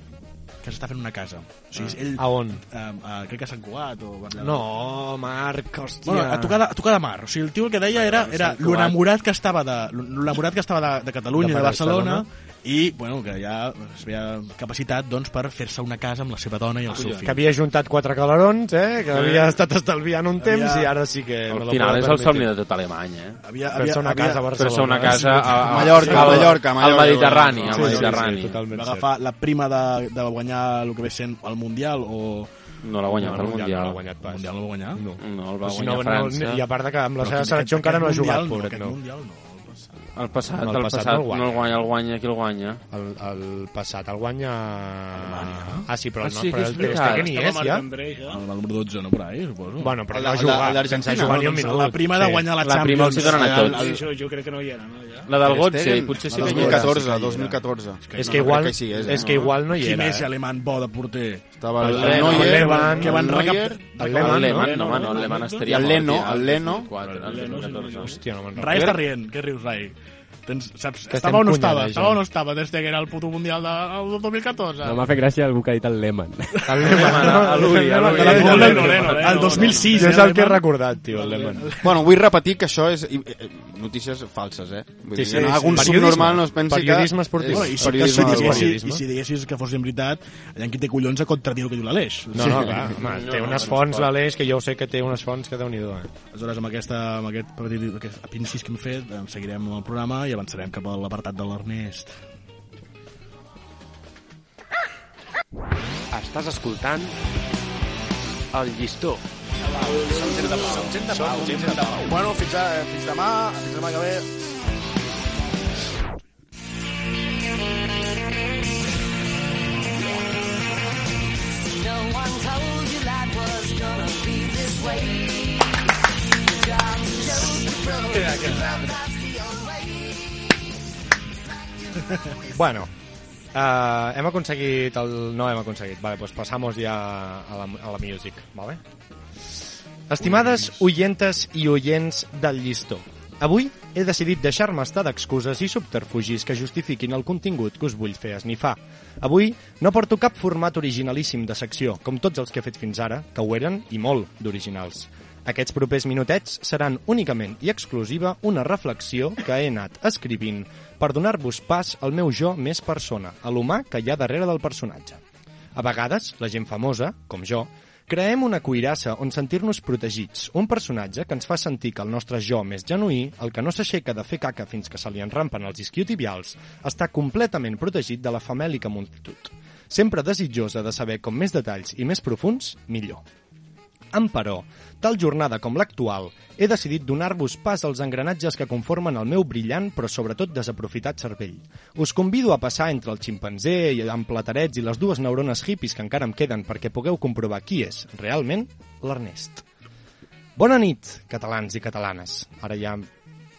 que s'està fent una casa. O sigui, ell, A on? eh, eh, crec que a Sant Cugat o... No, Marc, hòstia. Bueno, a tocar, de, a tocar de mar. O sigui, el tio el que deia era, era l'enamorat que estava de, l'enamorat que estava de, de Catalunya, De de, Barcelona, Barcelona. I, bueno, que ja es veia capacitat, doncs, per fer-se una casa amb la seva dona i el seu Que fill. havia juntat quatre calarons, eh? que havia estat estalviant un temps Havia- i ara sí que... me Al lo final és el somni de tot Alemany, eh? Havia, Fer-se una casa a Barcelona. Fer-se una casa a, a, Mallorca, al, Mallorca, al Mallorca. Mediterrani, al Sí, sí, sí, Mediterrani. totalment va agafar la prima de, de guanyar el que ve sent el Mundial o... No l'ha guanyat No, el no, Mundial. no l'ha guanyat El pas. Mundial no el va guanyar? No. No, el va guanyar no, França. no, I a part de que amb la seva selecció encara no ha jugat, pobret, aquest no. Mundial no. El passat. El passat, No, el passat passat, no el no el guanya, el guanya, qui el guanya? El, el passat el guanya... Ah, sí, però, Ah, no, sí, però que el. Stegen hi Estava és, ja? El número 12, no per ahí, suposo. Bueno, però El no d'Argentina. sense jugar ni un minut. la prima de guanyar la, La Champions. prima els hi donen a el- tots. jo crec que no hi era, no? Ja. La del Gotze, potser sí la que hi era. 2014, 2014. És No, que igual, que és, eh? que igual no hi Qui era. més eh? alemany bo de porter? Estava el, El el Leno, Neuer, el Lehmann, que van el Neuer, recaptar... el El Lehmann, Lehmann, no? no, no, el Lehmann estaria el Leno, el Leno. 2004, el 2014. Hòstia, no me'n Rai està rient. Què rius, Rai? Tens, saps, Que estava o no estava? punyalejant. Estava o no estava des que era el puto mundial del 2014? No m'ha fet gràcia algú que ha dit el Lehmann. El a l'Uri. El Lehmann, Leno, Leno, Leno. El 2006, Jo és eh, el que he recordat, tio, el Lehmann. Bueno, vull repetir que això és eh, notícies falses, eh? Vull Sí, dir, sí, sí. algun Periodisme. subnormal no es pensi Periodisme que... esportiu. No, és i, si, periodisme diguessis, periodisme. I si diguessis que fos en veritat, allà qui té collons a contradir el que diu l'Aleix. No, no, clar, home, té unes fonts, l'Aleix, que jo sé que té unes fonts que déu-n'hi-do, eh? Aleshores, amb, aquesta, amb aquest, petit, aquest incís que hem fet, eh, seguirem el programa i avançarem cap a l'apartat de l'Ernest. Estàs escoltant El Llistó. Bueno, fins, a, fins demà, fins demà que ve. No one told you life was gonna be this way. You got to show the road. That's the only way. [laughs] Bueno, uh, hem aconseguit el... No hem aconseguit. Vale, pues pasamos ja a la, a la music, vale? Estimades oyentes i oients del llistó, avui he decidit deixar-me estar d'excuses i subterfugis que justifiquin el contingut que us vull fer esnifar. Avui no porto cap format originalíssim de secció, com tots els que he fet fins ara, que ho eren i molt d'originals. Aquests propers minutets seran únicament i exclusiva una reflexió que he anat escrivint per donar-vos pas al meu jo més persona, a l'humà que hi ha darrere del personatge. A vegades, la gent famosa, com jo, creem una cuirassa on sentir-nos protegits, un personatge que ens fa sentir que el nostre jo més genuí, el que no s'aixeca de fer caca fins que se li enrampen els isquiotibials, està completament protegit de la famèlica multitud. Sempre desitjosa de saber com més detalls i més profuns, millor. Emperò, tal jornada com l'actual, he decidit donar-vos pas als engranatges que conformen el meu brillant però sobretot desaprofitat cervell. Us convido a passar entre el ximpanzé i amb platerets i les dues neurones hippies que encara em queden perquè pugueu comprovar qui és, realment, l'Ernest. Bona nit, catalans i catalanes. Ara ja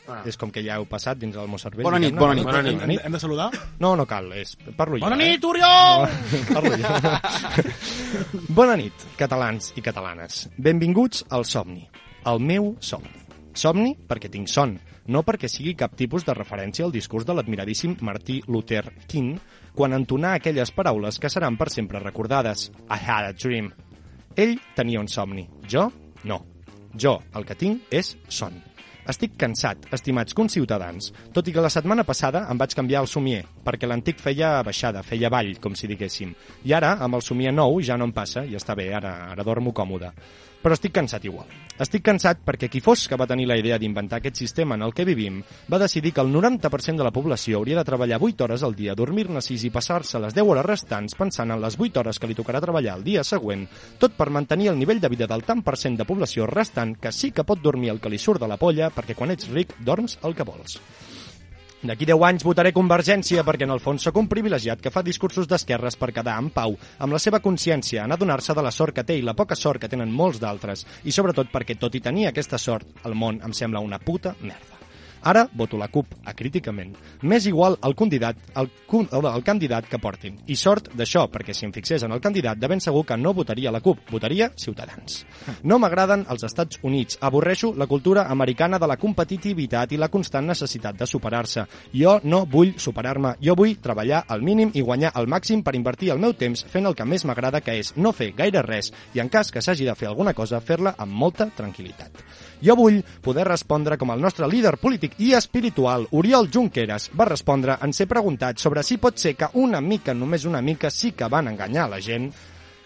Ah. És com que ja heu passat dins el meu cervell. Bona nit, bona nit. Bona Hem, nit. hem de saludar? No, no cal, és... parlo jo. Bona eh? nit, Oriol! No, [laughs] parlo jo. [laughs] Bona nit, catalans i catalanes. Benvinguts al Somni, el meu somni. Somni perquè tinc son, no perquè sigui cap tipus de referència al discurs de l'admiradíssim Martí Luther King quan entonà aquelles paraules que seran per sempre recordades. I had a dream. Ell tenia un somni, jo no. Jo el que tinc és son. Estic cansat, estimats conciutadans, tot i que la setmana passada em vaig canviar el somier, perquè l'antic feia baixada, feia ball, com si diguéssim. I ara, amb el somier nou, ja no em passa, i està bé, ara, ara dormo còmode. Però estic cansat igual. Estic cansat perquè qui fos que va tenir la idea d'inventar aquest sistema en el que vivim va decidir que el 90% de la població hauria de treballar 8 hores al dia, dormir-ne 6 i passar-se les 10 hores restants pensant en les 8 hores que li tocarà treballar el dia següent, tot per mantenir el nivell de vida del tant per cent de població restant que sí que pot dormir el que li surt de la polla perquè quan ets ric dorms el que vols. D'aquí 10 anys votaré Convergència perquè en el fons sóc un privilegiat que fa discursos d'esquerres per quedar en pau, amb la seva consciència, en adonar-se de la sort que té i la poca sort que tenen molts d'altres, i sobretot perquè tot i tenir aquesta sort, el món em sembla una puta merda. Ara voto la CUP, acríticament. M'és igual el candidat, el, el, candidat que portin. I sort d'això, perquè si em fixés en el candidat, de ben segur que no votaria la CUP, votaria Ciutadans. No m'agraden els Estats Units. Avorreixo la cultura americana de la competitivitat i la constant necessitat de superar-se. Jo no vull superar-me. Jo vull treballar al mínim i guanyar el màxim per invertir el meu temps fent el que més m'agrada, que és no fer gaire res i, en cas que s'hagi de fer alguna cosa, fer-la amb molta tranquil·litat. Jo vull poder respondre com el nostre líder polític i espiritual, Oriol Junqueras, va respondre en ser preguntat sobre si pot ser que una mica, només una mica, sí que van enganyar la gent.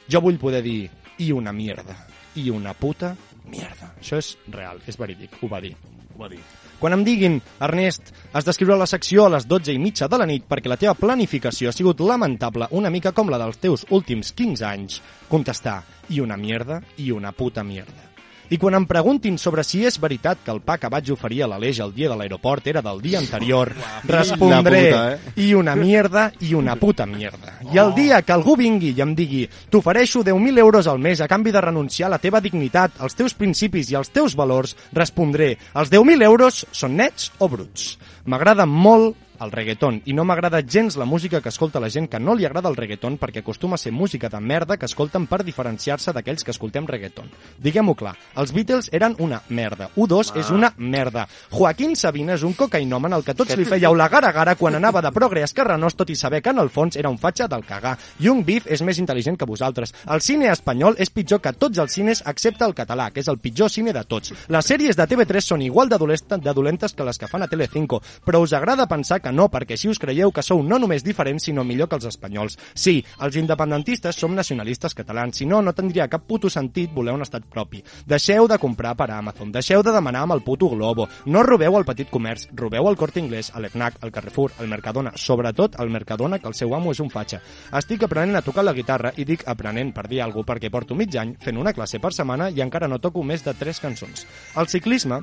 Jo vull poder dir, i una mierda, i una puta mierda. Això és real, és verídic, ho va dir. Ho va dir. Quan em diguin, Ernest, has d'escriure la secció a les 12 i mitja de la nit perquè la teva planificació ha sigut lamentable, una mica com la dels teus últims 15 anys, contestar, i una mierda, i una puta mierda. I quan em preguntin sobre si és veritat que el pa que vaig oferir a l'Aleix el dia de l'aeroport era del dia anterior, respondré puta, eh? i una mierda i una puta mierda. I el dia que algú vingui i em digui t'ofereixo 10.000 euros al mes a canvi de renunciar a la teva dignitat, als teus principis i als teus valors, respondré els 10.000 euros són nets o bruts. M'agrada molt el reggaeton i no m'agrada gens la música que escolta la gent que no li agrada el reggaeton perquè acostuma a ser música de merda que escolten per diferenciar-se d'aquells que escoltem reggaeton. Diguem-ho clar, els Beatles eren una merda. U2 és una merda. Joaquín Sabina és un cocainòmen al que tots li fèieu la gara-gara quan anava de progre esquerranós tot i saber que en el fons era un fatxa del cagar. Young Beef és més intel·ligent que vosaltres. El cine espanyol és pitjor que tots els cines excepte el català, que és el pitjor cine de tots. Les sèries de TV3 són igual de dolentes que les que fan a Telecinco, però us agrada pensar que no, perquè així us creieu que sou no només diferents, sinó millor que els espanyols. Sí, els independentistes som nacionalistes catalans, si no, no tindria cap puto sentit voler un estat propi. Deixeu de comprar per Amazon, deixeu de demanar amb el puto Globo, no robeu al petit comerç, robeu al Corte Inglés, a l'FNAC, al Carrefour, al Mercadona, sobretot al Mercadona, que el seu amo és un fatxa. Estic aprenent a tocar la guitarra i dic aprenent per dir alguna perquè porto mig any fent una classe per setmana i encara no toco més de tres cançons. El ciclisme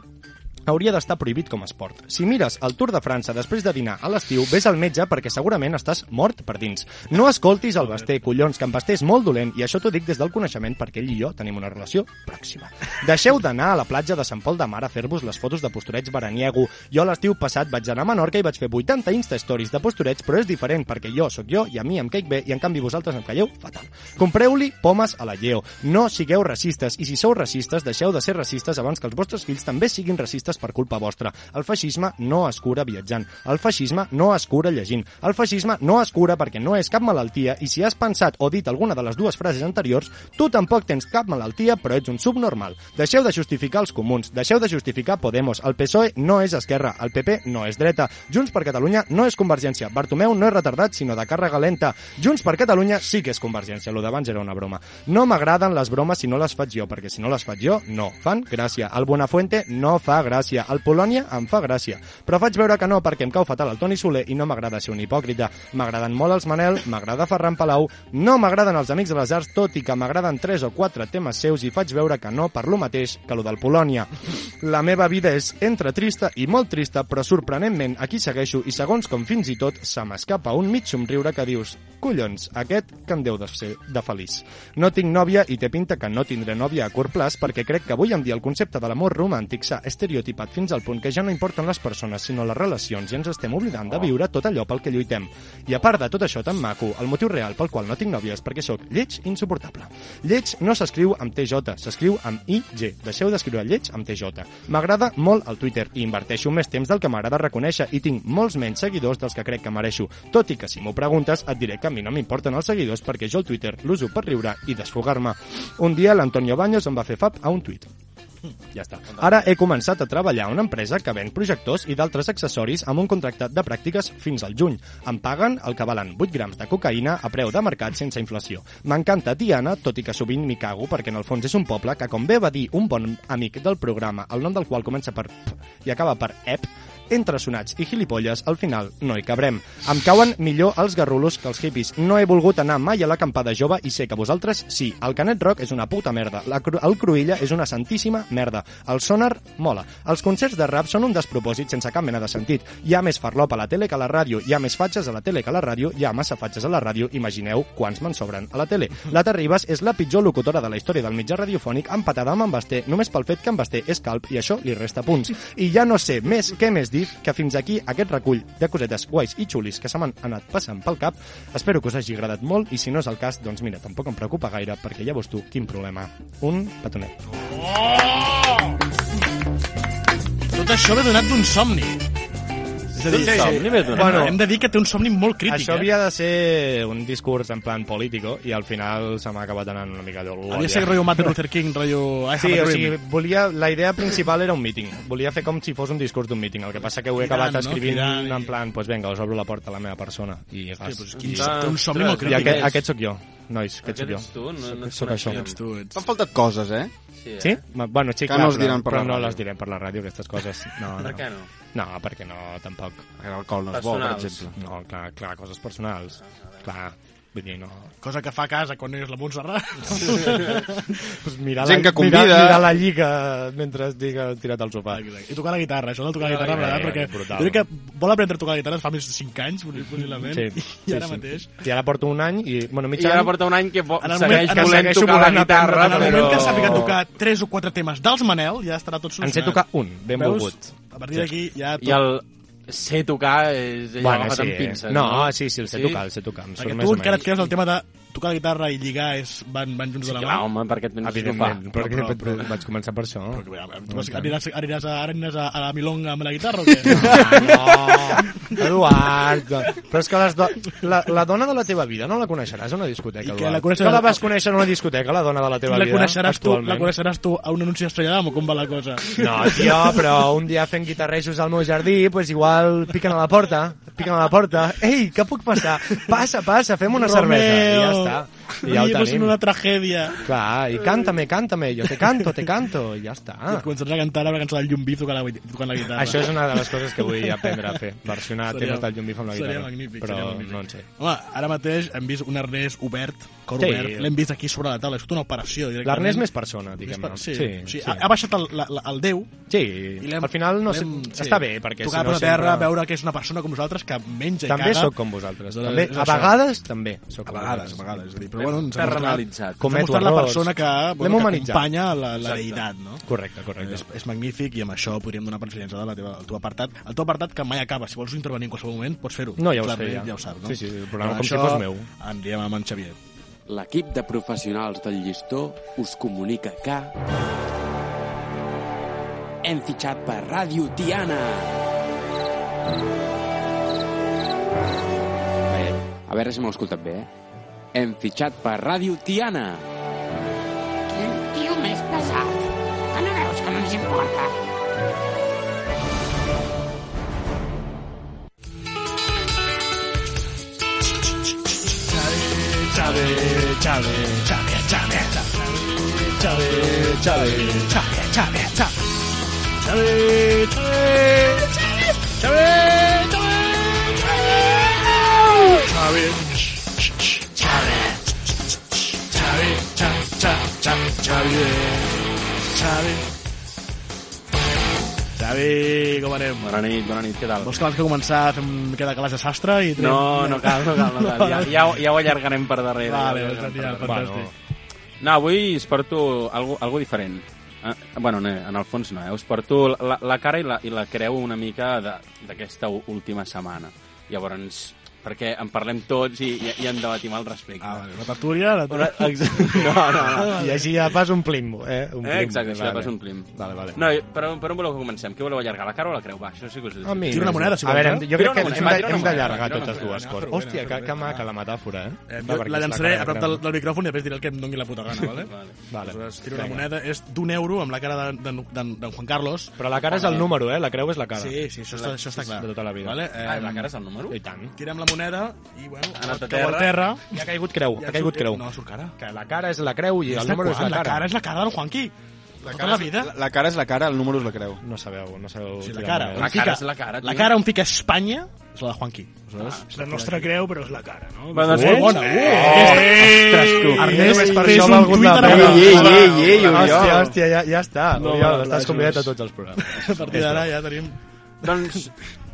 hauria d'estar prohibit com a esport. Si mires el Tour de França després de dinar a l'estiu, ves al metge perquè segurament estàs mort per dins. No escoltis el Basté, collons, que en Basté és molt dolent i això t'ho dic des del coneixement perquè ell i jo tenim una relació pròxima. Deixeu d'anar a la platja de Sant Pol de Mar a fer-vos les fotos de postureig veraniego. Jo l'estiu passat vaig anar a Menorca i vaig fer 80 Insta-stories de postureig, però és diferent perquè jo sóc jo i a mi em caic bé i en canvi vosaltres em calleu fatal. Compreu-li pomes a la lleo. No sigueu racistes i si sou racistes deixeu de ser racistes abans que els vostres fills també siguin racistes per culpa vostra. El feixisme no es cura viatjant. El feixisme no es cura llegint. El feixisme no es cura perquè no és cap malaltia i si has pensat o dit alguna de les dues frases anteriors, tu tampoc tens cap malaltia però ets un subnormal. Deixeu de justificar els comuns, deixeu de justificar Podemos. El PSOE no és esquerra, el PP no és dreta. Junts per Catalunya no és Convergència. Bartomeu no és retardat, sinó de càrrega lenta. Junts per Catalunya sí que és Convergència. Lo d'abans era una broma. No m'agraden les bromes si no les faig jo, perquè si no les faig jo, no. Fan gràcia. El Buenafuente no fa gràcia. El Polònia em fa gràcia. Però faig veure que no perquè em cau fatal el Toni Soler i no m'agrada ser un hipòcrita. M'agraden molt els Manel, m'agrada Ferran Palau, no m'agraden els Amics de les Arts, tot i que m'agraden tres o quatre temes seus i faig veure que no per lo mateix que lo del Polònia. La meva vida és entre trista i molt trista, però sorprenentment aquí segueixo i segons com fins i tot se m'escapa un mig somriure que dius collons, aquest que em deu de ser de feliç. No tinc nòvia i té pinta que no tindré nòvia a curt plaç perquè crec que avui en dia el concepte de l'amor romàntic s'ha estereotipat dissipat fins al punt que ja no importen les persones, sinó les relacions, i ens estem oblidant de viure tot allò pel que lluitem. I a part de tot això tan maco, el motiu real pel qual no tinc nòvia és perquè sóc lleig insuportable. Lleig no s'escriu amb TJ, s'escriu amb IG. Deixeu d'escriure lleig amb TJ. M'agrada molt el Twitter i inverteixo més temps del que m'agrada reconèixer i tinc molts menys seguidors dels que crec que mereixo. Tot i que si m'ho preguntes et diré que a mi no m'importen els seguidors perquè jo el Twitter l'uso per riure i desfogar-me. Un dia l'Antonio Baños em va fer fab a un tuit. Ja està. Ara he començat a treballar a una empresa que ven projectors i d'altres accessoris amb un contracte de pràctiques fins al juny. Em paguen el que valen 8 grams de cocaïna a preu de mercat sense inflació. M'encanta Tiana, tot i que sovint m'hi cago perquè en el fons és un poble que, com bé va dir un bon amic del programa, el nom del qual comença per P i acaba per EP, entre sonats i gilipolles, al final no hi cabrem. Em cauen millor els garrulos que els hippies. No he volgut anar mai a l'acampada jove i sé que vosaltres sí. El Canet Rock és una puta merda. La, cru el Cruïlla és una santíssima merda. El Sonar mola. Els concerts de rap són un despropòsit sense cap mena de sentit. Hi ha més farlop a la tele que a la ràdio. Hi ha més fatxes a la tele que a la ràdio. Hi ha massa fatxes a la ràdio. Imagineu quants me'n sobren a la tele. La Terribas és la pitjor locutora de la història del mitjà radiofònic empatada amb en Basté, només pel fet que en Basté és calp i això li resta punts. I ja no sé més què més dir que fins aquí aquest recull de cosetes guais i xulis que se m'han anat passant pel cap. Espero que us hagi agradat molt i si no és el cas, doncs mira, tampoc em preocupa gaire perquè ja veus tu quin problema. Un petonet. Tot això ve donat d'un somni. És a dir, D'un somni ve donat? Bueno, hem de dir que té un somni molt crític, Això eh? havia de ser un discurs en plan político i al final se m'ha acabat anant una mica d'ol. Havia de ser rotllo Martin Luther King, rotllo... I Sí, o sigui, volia, la idea principal era un míting. Volia fer com si fos un discurs d'un míting. El que passa que ho he acabat no? escrivint Cridant i- en plan, pues vinga, us obro la porta a la meva persona. I gas. pues qui- té un somni molt I crític. aquest, aquest sóc jo, nois, aquest, Aquest sóc jo. ets tu? No- no Soc això. Ets tu, ets- T'han faltat coses, eh? Sí, Sí? Ma- Bueno, sí, Que clar, no però- diran per però no les direm per la ràdio, aquestes coses. No, Per no. què no? No, perquè no, tampoc. L'alcohol no és bo, per Personals. exemple. No, clar, clar, coses personals. Clar, vull dir, no... Cosa que fa a casa quan no és la Montserrat. [laughs] pues mirar Gent la, que convida. Mirar, mirar la lliga mentre estic tirat al sofà. I tocar la guitarra, això de tocar la Ah, guitarra, ja, perquè brutal. jo crec que vol aprendre a tocar la guitarra fa més de 5 anys, possiblement, Sí, [laughs] i sí, ara sí. mateix. I ara porto un any i... Bueno, mig I ara any... porta un any que En el segueix moment- volent tocar la guitarra, En el moment que però... sàpiga tocar 3 o 4 temes dels Manel, ja estarà tot solucionat. En sé tocar un, ben Veus? volgut. A partir d'aquí ja tot... I el sé tocar és allò Bueno, agafat sí, amb pinces, no, no? sí, sí, el sé tocar, el sé tocar, Perquè tu encara et creus el tema de tocar la guitarra i lligar és, van, van junts Sí, de la clar, mà? home, perquè et penses que ho fa. Perquè Però- però- però, vaig començar per això. Tu vas, aniràs, aniràs, a, aniràs a, a la milonga amb la guitarra o [laughs] què? Ah, no, Eduard. Però és que les do... la, la dona de la teva vida no la coneixeràs a una discoteca, I Eduard. la coneixeràs- Que la vas conèixer en una discoteca, la dona de la teva la vida, coneixeràs, tu, la coneixeràs tu a un anunci d'Estrelladam o com va la cosa? No, tio, però un dia fent guitarrejos al meu jardí, pues igual piquen a la porta, piquen a la porta. Ei, què puc passar? Passa, passa, fem una cervesa. I ja està. I ja ho tenim. una tragèdia. Clar, i cántame, cántame, jo te canto, te canto, i ja està. I et començaràs a cantar una cançó del Llumbif tocant la, tocant la guitarra. Això és una de les coses que vull aprendre a fer, versionar Seria- temes del Llum Bif amb la seria guitarra. magnífic, però seria magnífic. no en sé. Home, ara mateix hem vist un arnès obert, cor Sí. obert, l'hem vist aquí sobre la taula, és tota una operació. L'Ernest més persona, diguem-ne. per- Sí, Sí, sí, sí. Ha, ha baixat el, la, la, el Déu. Sí, al final no sé, l'hem- està bé, perquè Tocar si no per terra, sempre- veure que és una persona com nosaltres que menja També i caga. sóc com vosaltres. Doncs També, a això. vegades també sóc A vegades, a vegades. És a dir, però bueno, ens ha mostrat, ens ha mostrat la persona que, bueno, que acompanya la, la deïtat, no? Correcte, correcte. És, és magnífic i amb això podríem donar per finalitzada la teva, el teu apartat. El teu apartat que mai acaba. Si vols intervenir en qualsevol moment, pots fer-ho. No, ja ho sé, ja. ja ho saps, no? Sí, sí, el programa com si fos meu. Anirem amb en Xavier. L'equip de professionals del llistó us comunica que... Hem fitxat per Ràdio Tiana. Bé, a veure si m'ho escoltat bé, eh? Hem fitxat per Ràdio Tiana. Quin tio més pesat. Que no veus que no ens importa? Xavi, Xavi, Xavi, Xavi, Xavi, Xavi, Xavi, Xavi, Xavi, Xavi, Xavi, Xavi, Xavi, Xavi, Xavi, Xavi, Xavi, Xavi, com anem? Bona nit, bona nit, què tal? Vols que abans que començar fem una mica de calaix de sastre? I triem- No, no cal, no cal, no cal. Ja, ja, ja ho allargarem per darrere. Vale, ja ja, fantàstic. No, avui es porto algo, algo diferent. Ah, bueno, no, en el fons no, eh? us porto la, la cara i la, i la creu una mica d'aquesta última setmana. Llavors, perquè en parlem tots i, i, i en debatim al respecte. Ah, vale. La tertúlia... La... Una. [laughs] No, no, no. I així ja pas omplim, eh? Omplim. Eh, exacte, això ja pas omplim. Vale, vale. No, per, on- per on voleu que comencem? Què voleu allargar, la cara o la creu? Va, això sí que us ho dic. Tira una moneda, si a veure, eh? jo crec Tira que una hem tira hem una d'allargar totes tira una dues moneda. coses. Hòstia, que, que maca la metàfora, eh? Eh, la llançaré a prop de del, del micròfon i després diré el que em doni la puta gana, vale? [laughs] Vale. Vale. Aleshores, tiro una moneda, és d'un euro amb la cara d'en de, de, de Juan Carlos. Però la cara és el número, eh? La creu és la cara. Sí, sí, això està, això està clar. De tota la vida. Vale? Ah, la cara és el número? I tant. Tirem la moneda i, bueno, Ha anat a al terra. I ha caigut creu, Ja ha caigut surt- creu. No, surt cara. Que la cara és la creu i el número és la cara. La cara és la cara del Juanqui. La Tota cara, la vida. La, la cara és la cara, el número és la creu. No sabeu, no sabeu... Sí, la cara. moneda. La cara és la cara, La tio. cara on fica Espanya és la de Juanqui. Ah, és la nostra creu, però és la cara, no? Bueno, doncs, Molt bona. Ostres, tu. Ernest, per fes això un ha valgut tuit la ara. pena. Ei, ei, ei, ei, Oriol. Hòstia, hòstia, ja, ja està. No, Oriol, estàs convidat a tots els programes. [laughs] A partir d'ara ja tenim... Doncs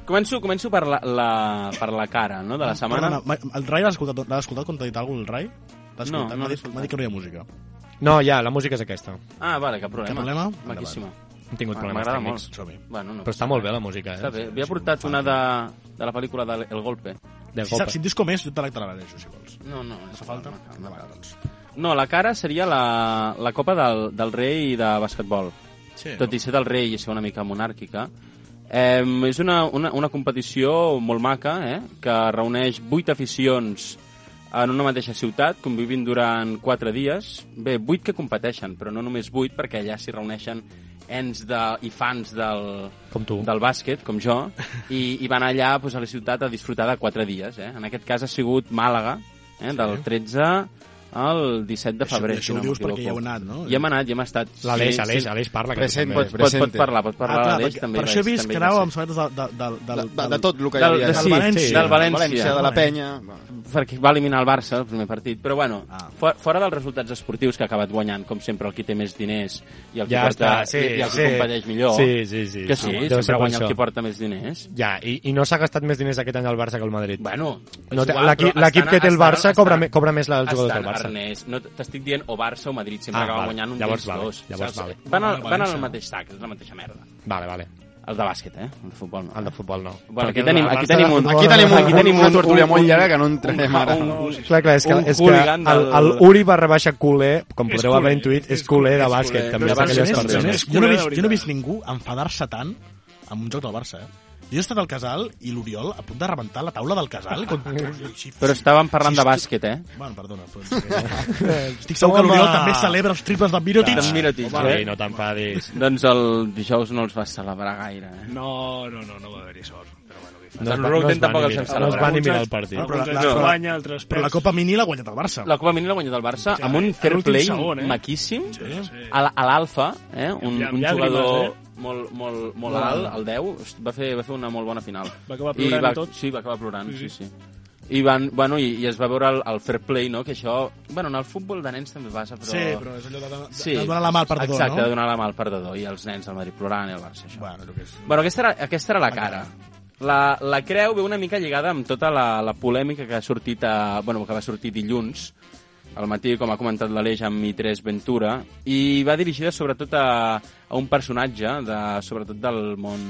començo, començo per la, la, per la cara, no?, de la setmana. Perdona, ma- el Rai l'has escoltat, l'has escoltat quan t'ha dit alguna cosa, el Rai? L'has No, escoltat? no M'ha l'he dit, escoltat. m'ha dit que no hi ha música. No, ja, la música és aquesta. Ah, vale, cap problema. Cap problema? Maquíssima. Hem tingut Ah, problemes M'agrada tècnics. molt. Som-hi. Bueno, no. Però està molt bé la música, eh? Està bé. Havia portat una de, de la pel·lícula de El Golpe. De Si, saps, si em dius com és, jo te la si vols. No, no. No fa falta? Endavant, doncs. No, la cara seria la, la Copa del, del Rei de basquetbol. Sí, Tot i ser del rei i ser una mica monàrquica. Eh, és una, una, una competició molt maca, eh, que reuneix vuit aficions en una mateixa ciutat, convivint durant quatre dies. Bé, vuit que competeixen, però no només vuit, perquè allà s'hi reuneixen ens de, i fans del, Com tu. del bàsquet, com jo, i, i van allà pues, a la ciutat a disfrutar de quatre dies. Eh? En aquest cas ha sigut Màlaga, eh? del 13 al 17 de Això- febrer. això si ho no dius m'equivoko. perquè hi heu anat, no? Hi hem anat, hi hem estat. L'Aleix, Aleix, Aleix parla, que Present. Pot, pot, pot Presente. parlar, pot parlar Ah, clar, l'Aleix també. per això he vist ser. amb sabates de, de, de, De, de, de, de tot el que hi Del- havia. de- del sí, València. sí, del València. València, de la penya... perquè va eliminar el Barça el primer partit, però bueno, Ah. fo- fora dels resultats esportius que ha acabat guanyant, com sempre, el qui té més diners i el que Ja porta, està, sí, i, i el que sí. competeix millor. Sí, sí, sí, Que sí. sí, ser sempre guanya això. el que porta més diners. Ja, i, i no s'ha gastat més diners aquest any al Barça que al Madrid. Bueno, No l'equip- que té el Barça cobra, més la- els jugadors del Barça. Ernest, no t'estic dient o Barça o Madrid, sempre Ah, acaba vale. guanyant un Llavors d'ells vale, dos. llavors saps? vale. Van, al, van al mateix sac, és la mateixa merda. Vale, vale. El de bàsquet, eh? El de futbol no. El de futbol no. Bueno, aquí tenim, aquí tenim un... Aquí tenim, un, aquí tenim una un- tertúlia un- molt un- llarga que no entrem ara. un- un- Clar, clar, és que, és que el, el Uri barra baixa culer, com És podreu haver intuït, és és culer de bàsquet, és també culer. per aquelles Ernest, persones. Ernest, jo, no he vist, jo no he vist ningú enfadar-se tant amb un joc del Barça, eh? Jo he estat al casal i l'Oriol a punt de rebentar la taula del casal. Sí, Però estàvem parlant sí, de bàsquet, eh? Bueno, perdona. Però... [laughs] Estic segur que l'Oriol també celebra els triples de Mirotic. Clar. Mirotic, Home, eh? no t'enfadis. Doncs el dijous no els vas celebrar gaire, eh? No, no, no, no va haver-hi sort. Però bueno? No Roten no es va tampoc els hem no es va ni mirar el partit. Ah, però la- guanya, altres Però la. Copa Mini l'ha guanyat el Barça. La Copa Mini l'ha guanyat el Barça Sí, amb un fair play segon, eh? maquíssim Sí, sí. a la- a l'Alfa, eh? un, un jugador eh? Molt, molt, molt Wow. alt, el 10, va fer, va fer una molt bona final. Va acabar I plorant va, i tot. Sí, va acabar plorant, Sí, sí, sí. I, van, bueno, i, i es va veure el, el fair play, no? que això... Bueno, en el futbol de nens també passa, però... Sí, però és allò de, de, Sí. de donar la mà al perdedor, Exacte, no? de donar la mà al perdedor, i els nens del Madrid plorant i el Barça, això. Bueno, que és... Bueno, aquesta era, aquesta era la cara. La, la creu ve una mica lligada amb tota la, la polèmica que ha sortit a, bueno, que va sortir dilluns al matí, com ha comentat l'Aleix amb Mi3 Ventura, i va dirigida sobretot a, a un personatge, de, sobretot del món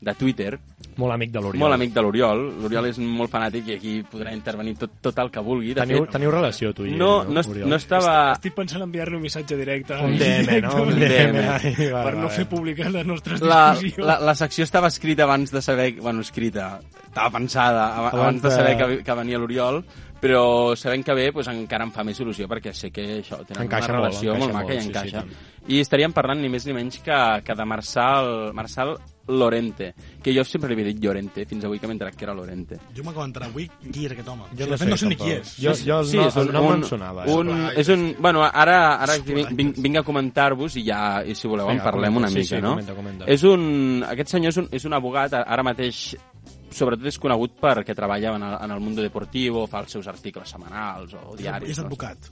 de Twitter, Molt amic de l'Oriol. molt amic de l'Oriol. L'Oriol és molt fanàtic i aquí podrà intervenir tot, tot el que vulgui. De Teniu, fet, teniu relació, tu i no, no, Oriol? no estava... Estic pensant en enviar-li un missatge directe. Un DM, no? [laughs] Un DM. Ai, per no fer públiques les nostres la, discussions. la, la secció estava escrita abans de saber... Bueno, escrita, estava pensada ab- abans, Abans de de- saber que, que venia l'Oriol, però sabent que ve, pues, encara em fa més il·lusió, perquè sé que això tenen Encaixa una molt, relació encaixa molt, maca molt, i sí, sí, encaixa. tant. I estaríem parlant ni més ni menys que, que de Marçal, Marçal Lorente, que jo sempre li havia dit Llorente, fins avui que m'he enterat que era Lorente. Jo m'acabo d'entrar avui qui és aquest home. Jo Sí, no de fet, sé, no sé ni qui és. Jo, jo sí, no, és un, no un, me'n sonava. eh? un, és un, bueno, ara, ara vinc, vinc, a comentar-vos i ja, i si voleu, en parlem comenta, una sí, mica, sí, no? comenta, comenta. És un, aquest senyor és un, és un abogat, ara mateix sobretot és conegut perquè treballa en el, en el Mundo Deportivo, fa els seus articles setmanals o diaris. És no? advocat.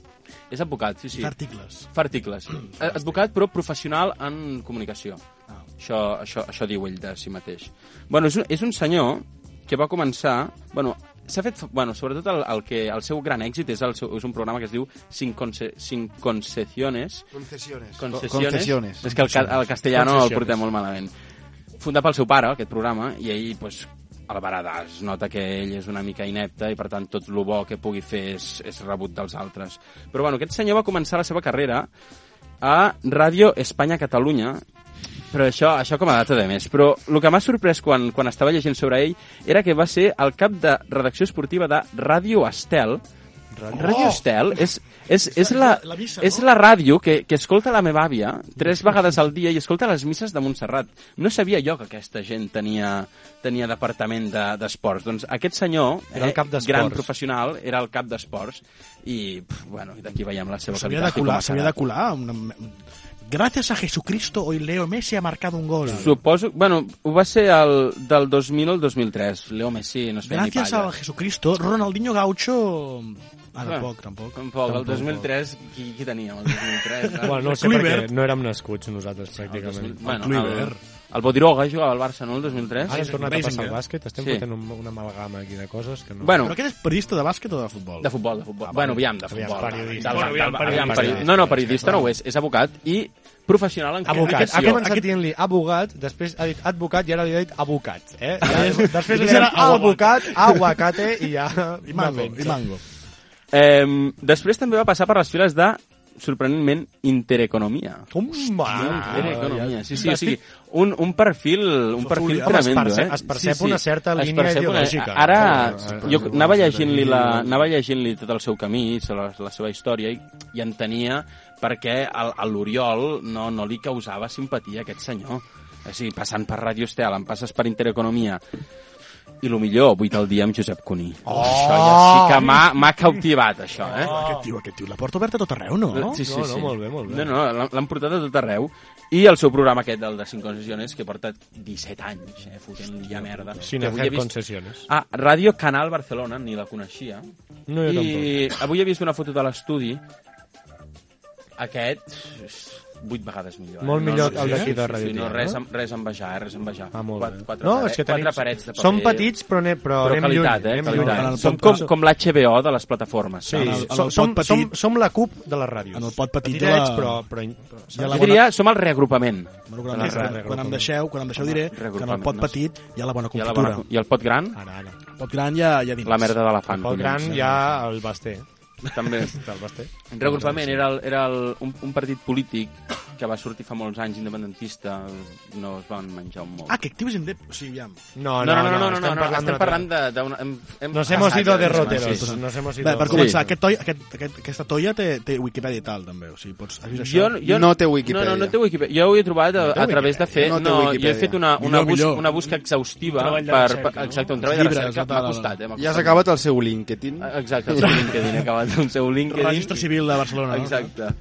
És advocat, sí, sí. Fa articles. Fa articles. [clears throat] Eh, Advocat, però professional en comunicació. Ah. Això, això, això diu ell de si mateix. Bueno, és un, és un senyor que va començar... Bueno, s'ha fet, bueno, sobretot el, el, que, el seu gran èxit és, el seu, és un programa que es diu Sin, conce, sin Concesiones. Concesiones. Concesiones. Concesiones. És que el, el castellano el portem molt malament. Fundat pel seu pare, aquest programa, i ell, pues, el baradà, es nota que ell és una mica inepte i per tant tot el bo que pugui fer és, és rebut dels altres. Però bueno, aquest senyor va començar la seva carrera a Ràdio Espanya Catalunya però això, això com a data de més. Però el que m'ha sorprès quan, quan estava llegint sobre ell era que va ser el cap de redacció esportiva de Ràdio Estel. Ràdio Estel és, és, és, la, la missa, és no? la ràdio que, que escolta la meva àvia tres vegades al dia i escolta les misses de Montserrat. No sabia jo que aquesta gent tenia, tenia departament de- d'esports. doncs aquest senyor, eh, Era el cap d'esports. gran professional, era el cap d'esports i, pf, bueno, d'aquí veiem la seva S'havia de qualitat. i com colar, ha s'havia de colar. Una... Gracias a Jesucristo, hoy Leo Messi ha marcado un gol. Suposo... Bueno, ho va ser el, del 2000 al 2003. Leo Messi no es feia ni Gracias palla. a Jesucristo, Ronaldinho Gaucho... Ah, Ah, tampoc, tampoc. Tampoc, el Tampoc. 2003, qui, qui teníem el 2003? [laughs] Bueno, no sé Kluivert. perquè no érem nascuts nosaltres, pràcticament. Bueno, el, Kluivert. el Bodiroga jugava al Barça, no, el 2003? Ara hem tornat a passar al bàsquet, estem Sí. fotent un, una amalgama aquí de coses que no... Bueno, Però aquest és periodista de bàsquet o de futbol? de futbol, de futbol. Ah, bueno, aviam, de Aviam, futbol. periodista. Del- Bueno, del- aviam, aviam, periodista. peri- No, no, periodista no ho és, és abocat i professional en Abogat. Ha comunicació. començat dient-li abogat, després ha dit advocat i ara li ha dit abocat. Eh? Ja, és- després li ha era dit abocat, aguacate i ja... I mango, i mango. Eh, després també va passar per les files de sorprenentment intereconomia. Home! Intereconomia, sí, sí, o sigui, un, un perfil, un perfil Home, es tremendo, percep- eh? es percep una certa Es línia percep una- ideològica. Ara, Sí, jo sí, anava sí, llegint-li sí. llegint-li tot el seu camí, la, la seva història, i, i entenia per què al- a l'Oriol no, no li causava simpatia a aquest senyor. O sigui, passant per Ràdio Estel, em passes per Intereconomia, i el millor, 8 al dia amb Josep Cuní. Oh! Això ja sí que m'ha m'ha cautivat, això, eh? Oh, aquest tio, aquest tio, la porta oberta a tot arreu, no? Sí, sí, No, sí. no, molt bé, molt bé. No, no, l'han- portat a tot arreu. I el seu programa aquest, el de 5 concessiones, que porta 17 anys, eh, fotent-li ja merda. Sin hacer he vist- concesiones. Ah, Ràdio Canal Barcelona, ni la coneixia. No, jo I avui he vist una foto de l'estudi. Aquest, 8 vegades millor. Eh? Molt millor no, el d'aquí de sí, Ràdio sí, no, res, no? res envejar, eh, res envejar. Ah, molt quatre, quatre, No, és que tenim- quatre parets de paper. som petits, però anem- però anem qualitat, lluny, eh? anem qualitat. lluny. Som com, com l'HBO de les plataformes. Sí, el- en som, el som, pot som, petit- som la CUP de les ràdios. En el pot petit de Petitets, la- però... però, Ja però la Jo diria, som el reagrupament. Bueno, De quan, les quan, em deixeu, quan em deixeu diré que en el pot petit hi ha la bona la confitura. bona, I el pot gran? Ara, ara. El pot gran ja, ja dins. La merda d'elefant. Pel gran collons. hi ha el Basté. També. [laughs] Reagrupament era, el, era el, un, un partit polític que va sortir fa molts anys independentista, no es van menjar un molt. Ah, que actius indep... O sigui, ja... No, no, no, no, no, no, estem no, no, parlant estem parlant de... de una, hem, hem Nos hemos ido derroteros. sí, sí. Nos hemos ido... Bé, per Sí. començar, aquest toi, aquest, aquest, aquesta toia té, té Wikipedia i tal, també. O sigui, pots... Has vist això? Jo, jo, No té Wikipedia. No, no, no té Wikipedia. Jo ho he trobat a, No a través de fer... No No, jo he fet una, una, Millor, bus, millor. una busca exhaustiva per, recerca, per, no? exacte, un treball Llibres, de recerca. M'ha costat, eh? Ja has acabat el seu LinkedIn. Exacte, el seu [laughs] LinkedIn, he [laughs] acabat el seu LinkedIn. Registre Civil de Barcelona. no? Exacte.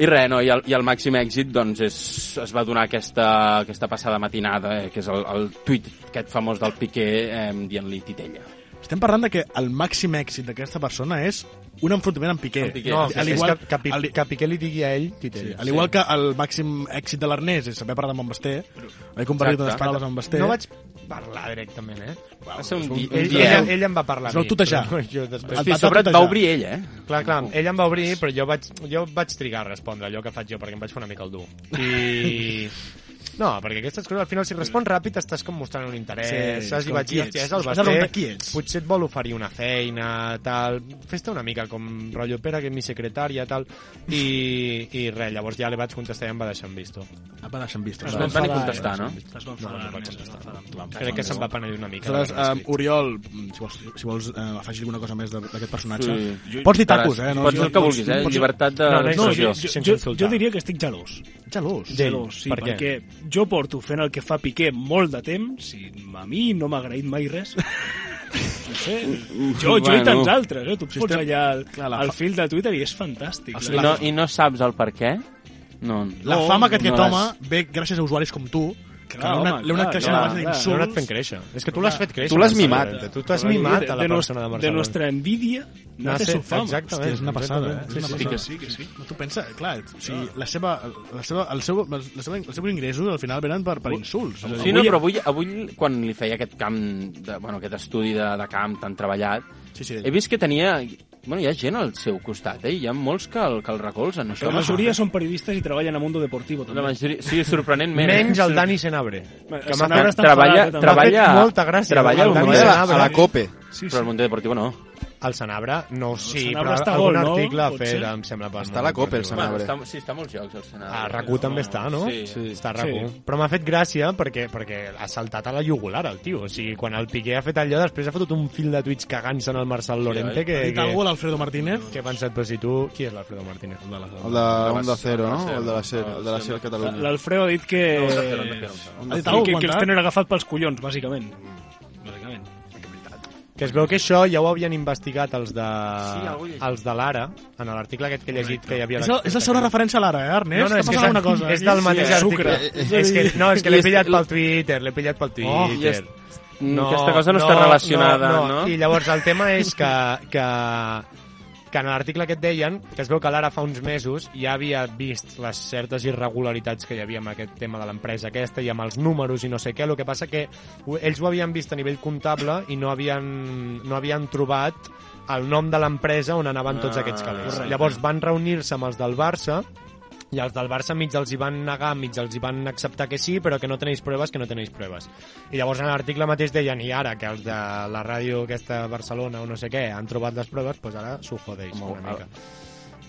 I res, no, i el, i el màxim èxit doncs, és, es va donar aquesta, aquesta passada matinada, eh, que és el, el tuit aquest famós del Piqué eh, dient-li titella. Estem parlant de que el màxim èxit d'aquesta persona és un enfrontament amb Piqué. Amb Piqué. No, al igual, que, que, Pi- al, que Piqué li digui a ell sí, titella. al igual que el màxim èxit de l'Ernest és saber parlar amb en Basté, he compartit Exacte. unes paraules amb en Basté. No vaig parlar directament, eh? Va ser un, di, un Ell, dia... ell, ell em va parlar Es a mi. tutejar. però Jo després... El Hosti, sobre et va tutejar. obrir ell, eh? Clar, clar, ell em va obrir, però jo vaig, jo vaig trigar a respondre allò que faig jo, perquè em vaig fer una mica el dur. I... [laughs] No, perquè aquestes coses, al final, si respons ràpid, estàs com mostrant un interès, Sí, saps? I com vaig qui dir, ets? hòstia, és el Basté, qui ets. potser et vol oferir una feina, tal... Fes-te una mica com rotllo Pere, que és mi secretària, tal... I, i res, llavors ja li vaig contestar i em va deixar en visto. Ah, va deixar en vista. No et van ni contestar, no? Es va enfadar, Ernest, es va enfadar tu. Crec que se'n va penedir una mica. Aleshores, um, Oriol, si vols, si vols uh, afegir alguna cosa més d'aquest personatge, Sí. pots dir tacos, eh? Pots dir el que vulguis, eh? Llibertat de... No, no, No, jo, jo, jo, diria que estic gelós. Gelós. Gelós, sí, Per què? perquè jo porto fent el que fa Piqué molt de temps i a mi no m'ha agraït mai res. [laughs] No sé, jo, jo i Bueno. tants altres, eh? Tu Si estem- allà al, Clar, la al fa- fil de Twitter i és fantàstic. O I sigui, no, I no saps el per què? No. La no, fama que no aquest l'has- home ve gràcies a usuaris com tu, Clar, l'he anat- l'he anat creixent a base d'insults. L'he anat fent créixer. És que tu l'has fet créixer. Tu l'has mimat. Tu t'has De- mimat a la de persona de De Barcelona. nuestra envidia nace su fama. exactament. Hòstia, és una passada, eh? Sí, sí, passada. sí, que sí. No, tu pensa, clar, o sigui, la seva, la seva, el seu, la seva, els seus ingressos al final venen per, per insults. Sí, no, però avui, avui quan li feia aquest camp, de, bueno, aquest estudi de, de camp tan treballat, sí, sí. he vist que tenia... Bueno, hi ha gent al seu costat, eh? Hi ha molts que el, que el recolzen. Això, La majoria són periodistes i treballen a Mundo Deportivo. També. La majoria, sí, sorprenentment. Menys el Dani Senabre. Que Senabre està treballa, treballa, fet molta gràcia, treballa el al Dani Senabre. A la COPE. Sí, Però al Mundo Deportivo no. El Senabre, no, sí, Senabre però està algun gol, no? article ha Pot fet, em sembla. per Està a la COPE, el. Senabre. Bueno, està, sí, està molts llocs, el Senado. A RAC1 també està, no? Sí. sí. Està a RAC1. Sí. Però m'ha fet gràcia perquè, perquè ha saltat a la jugular, el tio. O sigui, quan el Piqué ha fet allò, després ha fotut un fil de tuits cagant-se en el Marcel Lorente. que, Ha dit que, algú l'Alfredo Martínez? que he pensat, però si tu... Qui és l'Alfredo Martínez? El de la- El de Onda Cero, no? El de la SER, el de la SER Catalunya. L'Alfredo ha dit que... No, Cero, Cero. Ha dit que, que, que els tenen agafat pels collons, bàsicament. Bàsicament. Que es veu que això ja ho havien investigat els de, Sí, els de l'Ara, en l'article aquest que he llegit que hi havia... És, el, és la segona referència a l'ara, eh, Ernest? No, no, és que és, alguna cosa. és aquí? del mateix Sí, article. És que, no, és que l'he és- pillat pel Twitter, l'he pillat pel és- Twitter. Mm, aquesta cosa no està relacionada, no? I llavors el tema és que, que, que en l'article que et deien, que es veu que l'Ara fa uns mesos ja havia vist les certes irregularitats que hi havia amb aquest tema de l'empresa aquesta i amb els números i no sé què, el que passa que ells ho havien vist a nivell comptable i no havien, no havien trobat el nom de l'empresa on anaven tots Ah, aquests calés. correcte. Llavors van reunir-se amb els del Barça i els del Barça mig els hi van negar, mig els hi van acceptar que sí, però que no tenéis proves, que no tenéis proves. I llavors en l'article mateix deien, i ara que els de la ràdio aquesta Barcelona o no sé què han trobat les proves, doncs ara s'ho jodeix una mica.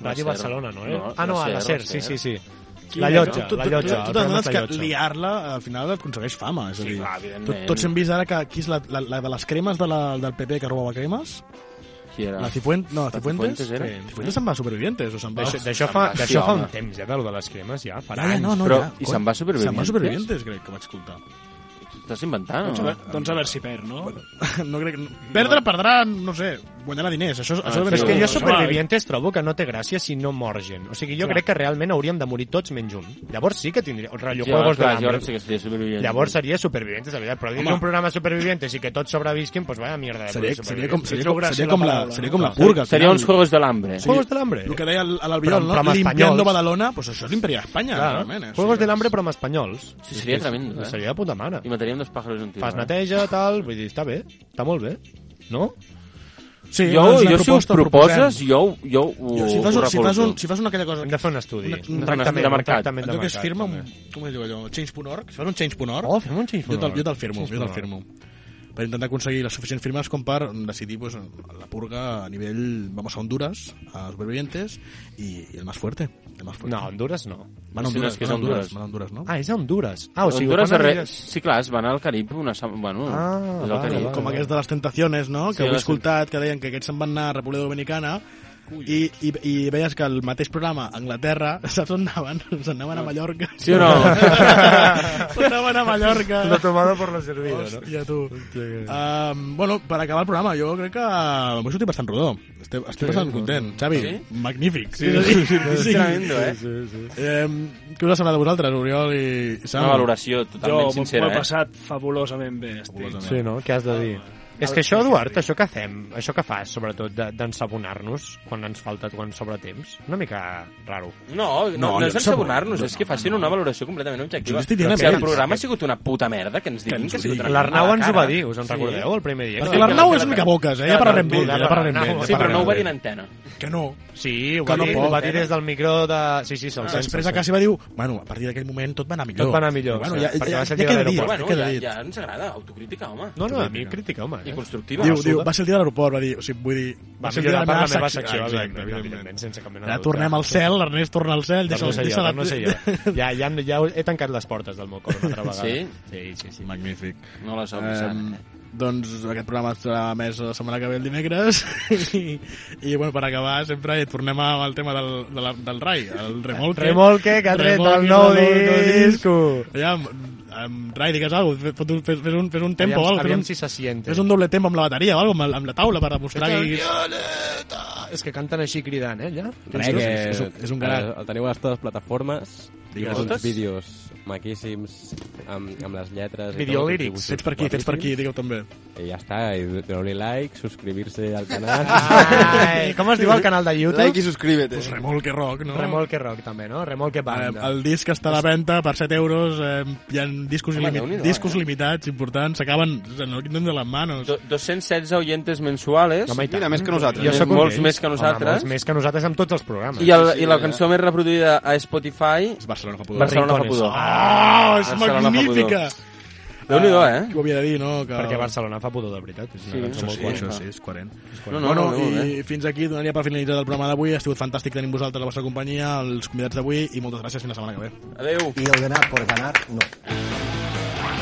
la Ràdio. Barcelona, no? Eh? No, ah, no, a la SER, sí, sí, sí. La llotja, tu, la llotja. Tu, t'adones que llotja. liar-la al final et aconsegueix fama. És a Sí, dir, clar, evidentment. tot, tots hem vist ara que qui és la, la, la de les cremes de la, del PP que robava cremes? Qui era? La Cifuentes? No, La Cifuentes? Cifuentes era? Sí. Cifuentes se'n va a Supervivientes o se'n va... D'això fa, Sí, d'això fa un temps, ja, del de les cremes, ja, fa Ja, ja, anys. no, no, Però, ja. i se'n va a Supervivientes? Se'n va a Supervivientes, crec, que vaig escoltar. T'estàs inventant, Doncs, a o? veure, doncs a veure si perd, no? [laughs] no crec... Perdre, perdrà, no sé, guanyarà diners. Això, Ah, això Però és que jo Supervivientes trobo que no té gràcia si no mor gent. O sigui, jo Clar. crec que realment hauríem de morir tots menys un. Llavors sí que tindria... Rotllo Ja, Juegos de clar, llavors sí que seria Supervivientes. Llavors seria Supervivientes, de veritat. Però dir Home. un programa Supervivientes i que tots sobrevisquin, doncs vaya mierda de Seria, seria, com, seria, com, seria, la com la, seria com la purga. Seria uns Juegos de l'Hambre. Juegos de l'Hambre. El que deia l'Albiol, no? Limpiando. Badalona, pues això és l'imperi d'Espanya, Clar. Eh? Juegos de l'Hambre però amb espanyols. Sí, seria tremendo, eh? Seria de puta mare. I mataríem dos pájaros en un tiro. Fas eh? neteja, tal, vull dir, està bé, està molt bé, no? Sí, jo, doncs jo si proposta proposes, proposem. jo, jo ho, Jo, si, fas, ho un, si, fas un, si fas una aquella cosa... Hem de fer un estudi. Una- un una- tractament, de un mercat. tractament de Allò que es mercat, firma, un, com es diu allò, change.org? Si fas un change.org, Oh, fem un change jo te'l firmo, Change jo te'l firmo. Per intentar aconseguir les suficients firmes com per decidir pues, la purga a nivell... Vamos a Honduras, a Supervivientes, i, i el más fuerte. El más fuerte. No, Honduras no. Van a Sí, no, Honduras, és que és van Honduras, Honduras. van a Honduras, no? Ah, és a Honduras. Ah, o sigui, Honduras ho fan a. Honduras. Sí, clar, es van al Carib una. Bueno, Ah, és al vale, Carib. com aquests de les tentaciones, no? Sí, que ho he les- escoltat, que deien que aquests se'n van anar a República Dominicana i, i, i veies que el mateix programa a Anglaterra, [laughs] saps on anaven? Se'n anaven a Mallorca. Sí o no? [laughs] Se'n anaven a Mallorca. Lo tomado por lo servido, no? Hòstia, tu. Um, bueno, per acabar el programa, jo crec que m'ho he sortit bastant rodó. Estic, estic bastant content. Xavi, Sí? magnífic. Sí, sí, sí, és tremendo, eh? Sí, sí. Eh, què us ha semblat a vosaltres, Oriol i, Sam? Una valoració Jo totalment m'ho sincera, m'ho he eh? passat fabulosament bé. Estic. Sí, no? Què has de dir? És que això, Eduard, això que fem, això que fas, sobretot, de- d'ensabonar-nos quan ens falta, quan sobra temps, una mica raro. No, no, no, No, és ensabonar-nos, no, és que facin una valoració completament objectiva. Jo estic dient si el programa ha sigut una puta merda, que ens diguin ens que, ha sigut una L'Arnau ens ho va dir, us en recordeu, el primer dia? Perquè l'Arnau és una mica boques, eh? Ja parlarem d'ell, ja parlarem d'ell. Sí, però no ho va dir en antena. Que no. Sí, ho va, no dir, ho va dir eh? des del micro de... Sí, sí, se'l sent. Després a Cassi va dir, bueno, a partir d'aquell moment tot va anar millor. Tot va anar millor, Bueno, sí, ja, perquè ja, va ser ja el dia queda de l'aeroport. Ja ens agrada, autocrítica, home. No, no, a mi crítica, home. I ja. constructiva. Diu, diu, va ser el dia de l'aeroport, va dir, o sigui, vull dir... Va ser el dia per la meva secció. secció, Exacte, evidentment, evidentment. evidentment, sense cap mena Ja de tornem dubte. al cel, l'Ernest torna al cel, deixa, no sé deixa jo, la... no sé jo. Ja, ja, ja he tancat les portes del meu cor una altra vegada. Sí? Sí, sí, sí. Magnífic. No les obres, eh? Doncs aquest programa estarà més la setmana que ve el dimecres [laughs] i, i bueno, per acabar sempre tornem al tema del, de la, del Rai el remolque Remolque que ha tret el nou disco. Em, Rai, digues alguna cosa, fes, fes, fes, un, fes un tempo Aviam, o aviam fes, si se siente. un, fes un doble tempo amb la bateria o algo, amb, amb la taula per demostrar que... És que canten així cridant, eh, allà? Res, que és un- és un garat. El, el teniu a les totes les plataformes Digues. uns vídeos maquíssims amb, amb les lletres... i Video tot, lyrics. contribucions Fets per aquí, fets per aquí, digueu també. I ja està, i doneu-li like, subscribir-se al canal. Ai, com es diu el canal de YouTube? Like i subscríbete. Pues Remolque Rock, no? Remolque Rock, també, no? Remolque Eh, Banda. el disc està a la venda per 7 euros, eh, hi ha discos, Home, Déu-n'hi-do, discos eh? limitats importants, s'acaben, no quiten de les manos. Do 216 oyentes mensuals. Home, i tant. més que nosaltres. Jo sóc molts més que Home, nosaltres. molts més que nosaltres amb tots els programes. I, el, Sí, sí, i la ja. cançó més reproduïda a Spotify... És Barcelona fa pudor. Barcelona fa pudor. Oh, és Barcelona magnífica! pudor. Déu-n'hi-do, eh? Ho havia de dir, no? Que... Perquè Barcelona fa pudor de veritat. És una Sí, cançó molt sí, això sí, és coherent. No, no, bueno, no, no, i eh? fins aquí donaria per finalitzar el programa d'avui. Ha sigut fantàstic tenir vosaltres la vostra companyia, els convidats d'avui, i moltes gràcies. Fins la setmana que ve. Adéu. Y el ganar por ganar, no.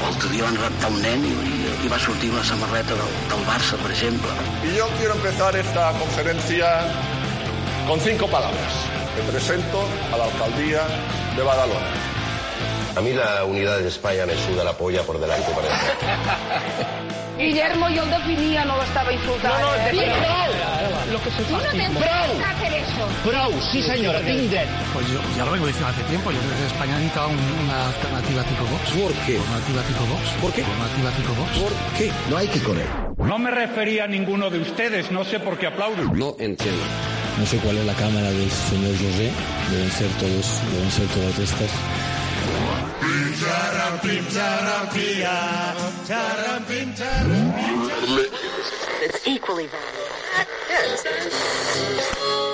L'altre dia van raptar un nen i, i va sortir una samarreta del, del Barça, per exemple. Y yo quiero empezar esta conferencia con cinco palabras. Me presento a la alcaldía de Badalona. A mí la unidad de España me suda la polla por delante y por detrás. Guillermo, yo el definia, no lo estaba insultando. No, no, Lo que se Tú no hacer eso. Prou, sí senyora, tinc dret. Pues yo ya lo vengo diciendo hace tiempo. Yo creo que España necesita un- una alternativa tipo Vox. ¿Por qué? Alternativa tipo Vox. ¿Por qué? Alternativa tipo Vox. ¿Por qué? No hay que correr. No me refería a ninguno de ustedes, no sé por qué aplauden. No entiendo. No sé cuál es la cámara del señor José. Deben ser todos, deben ser todas estas. It's equally valid. [laughs]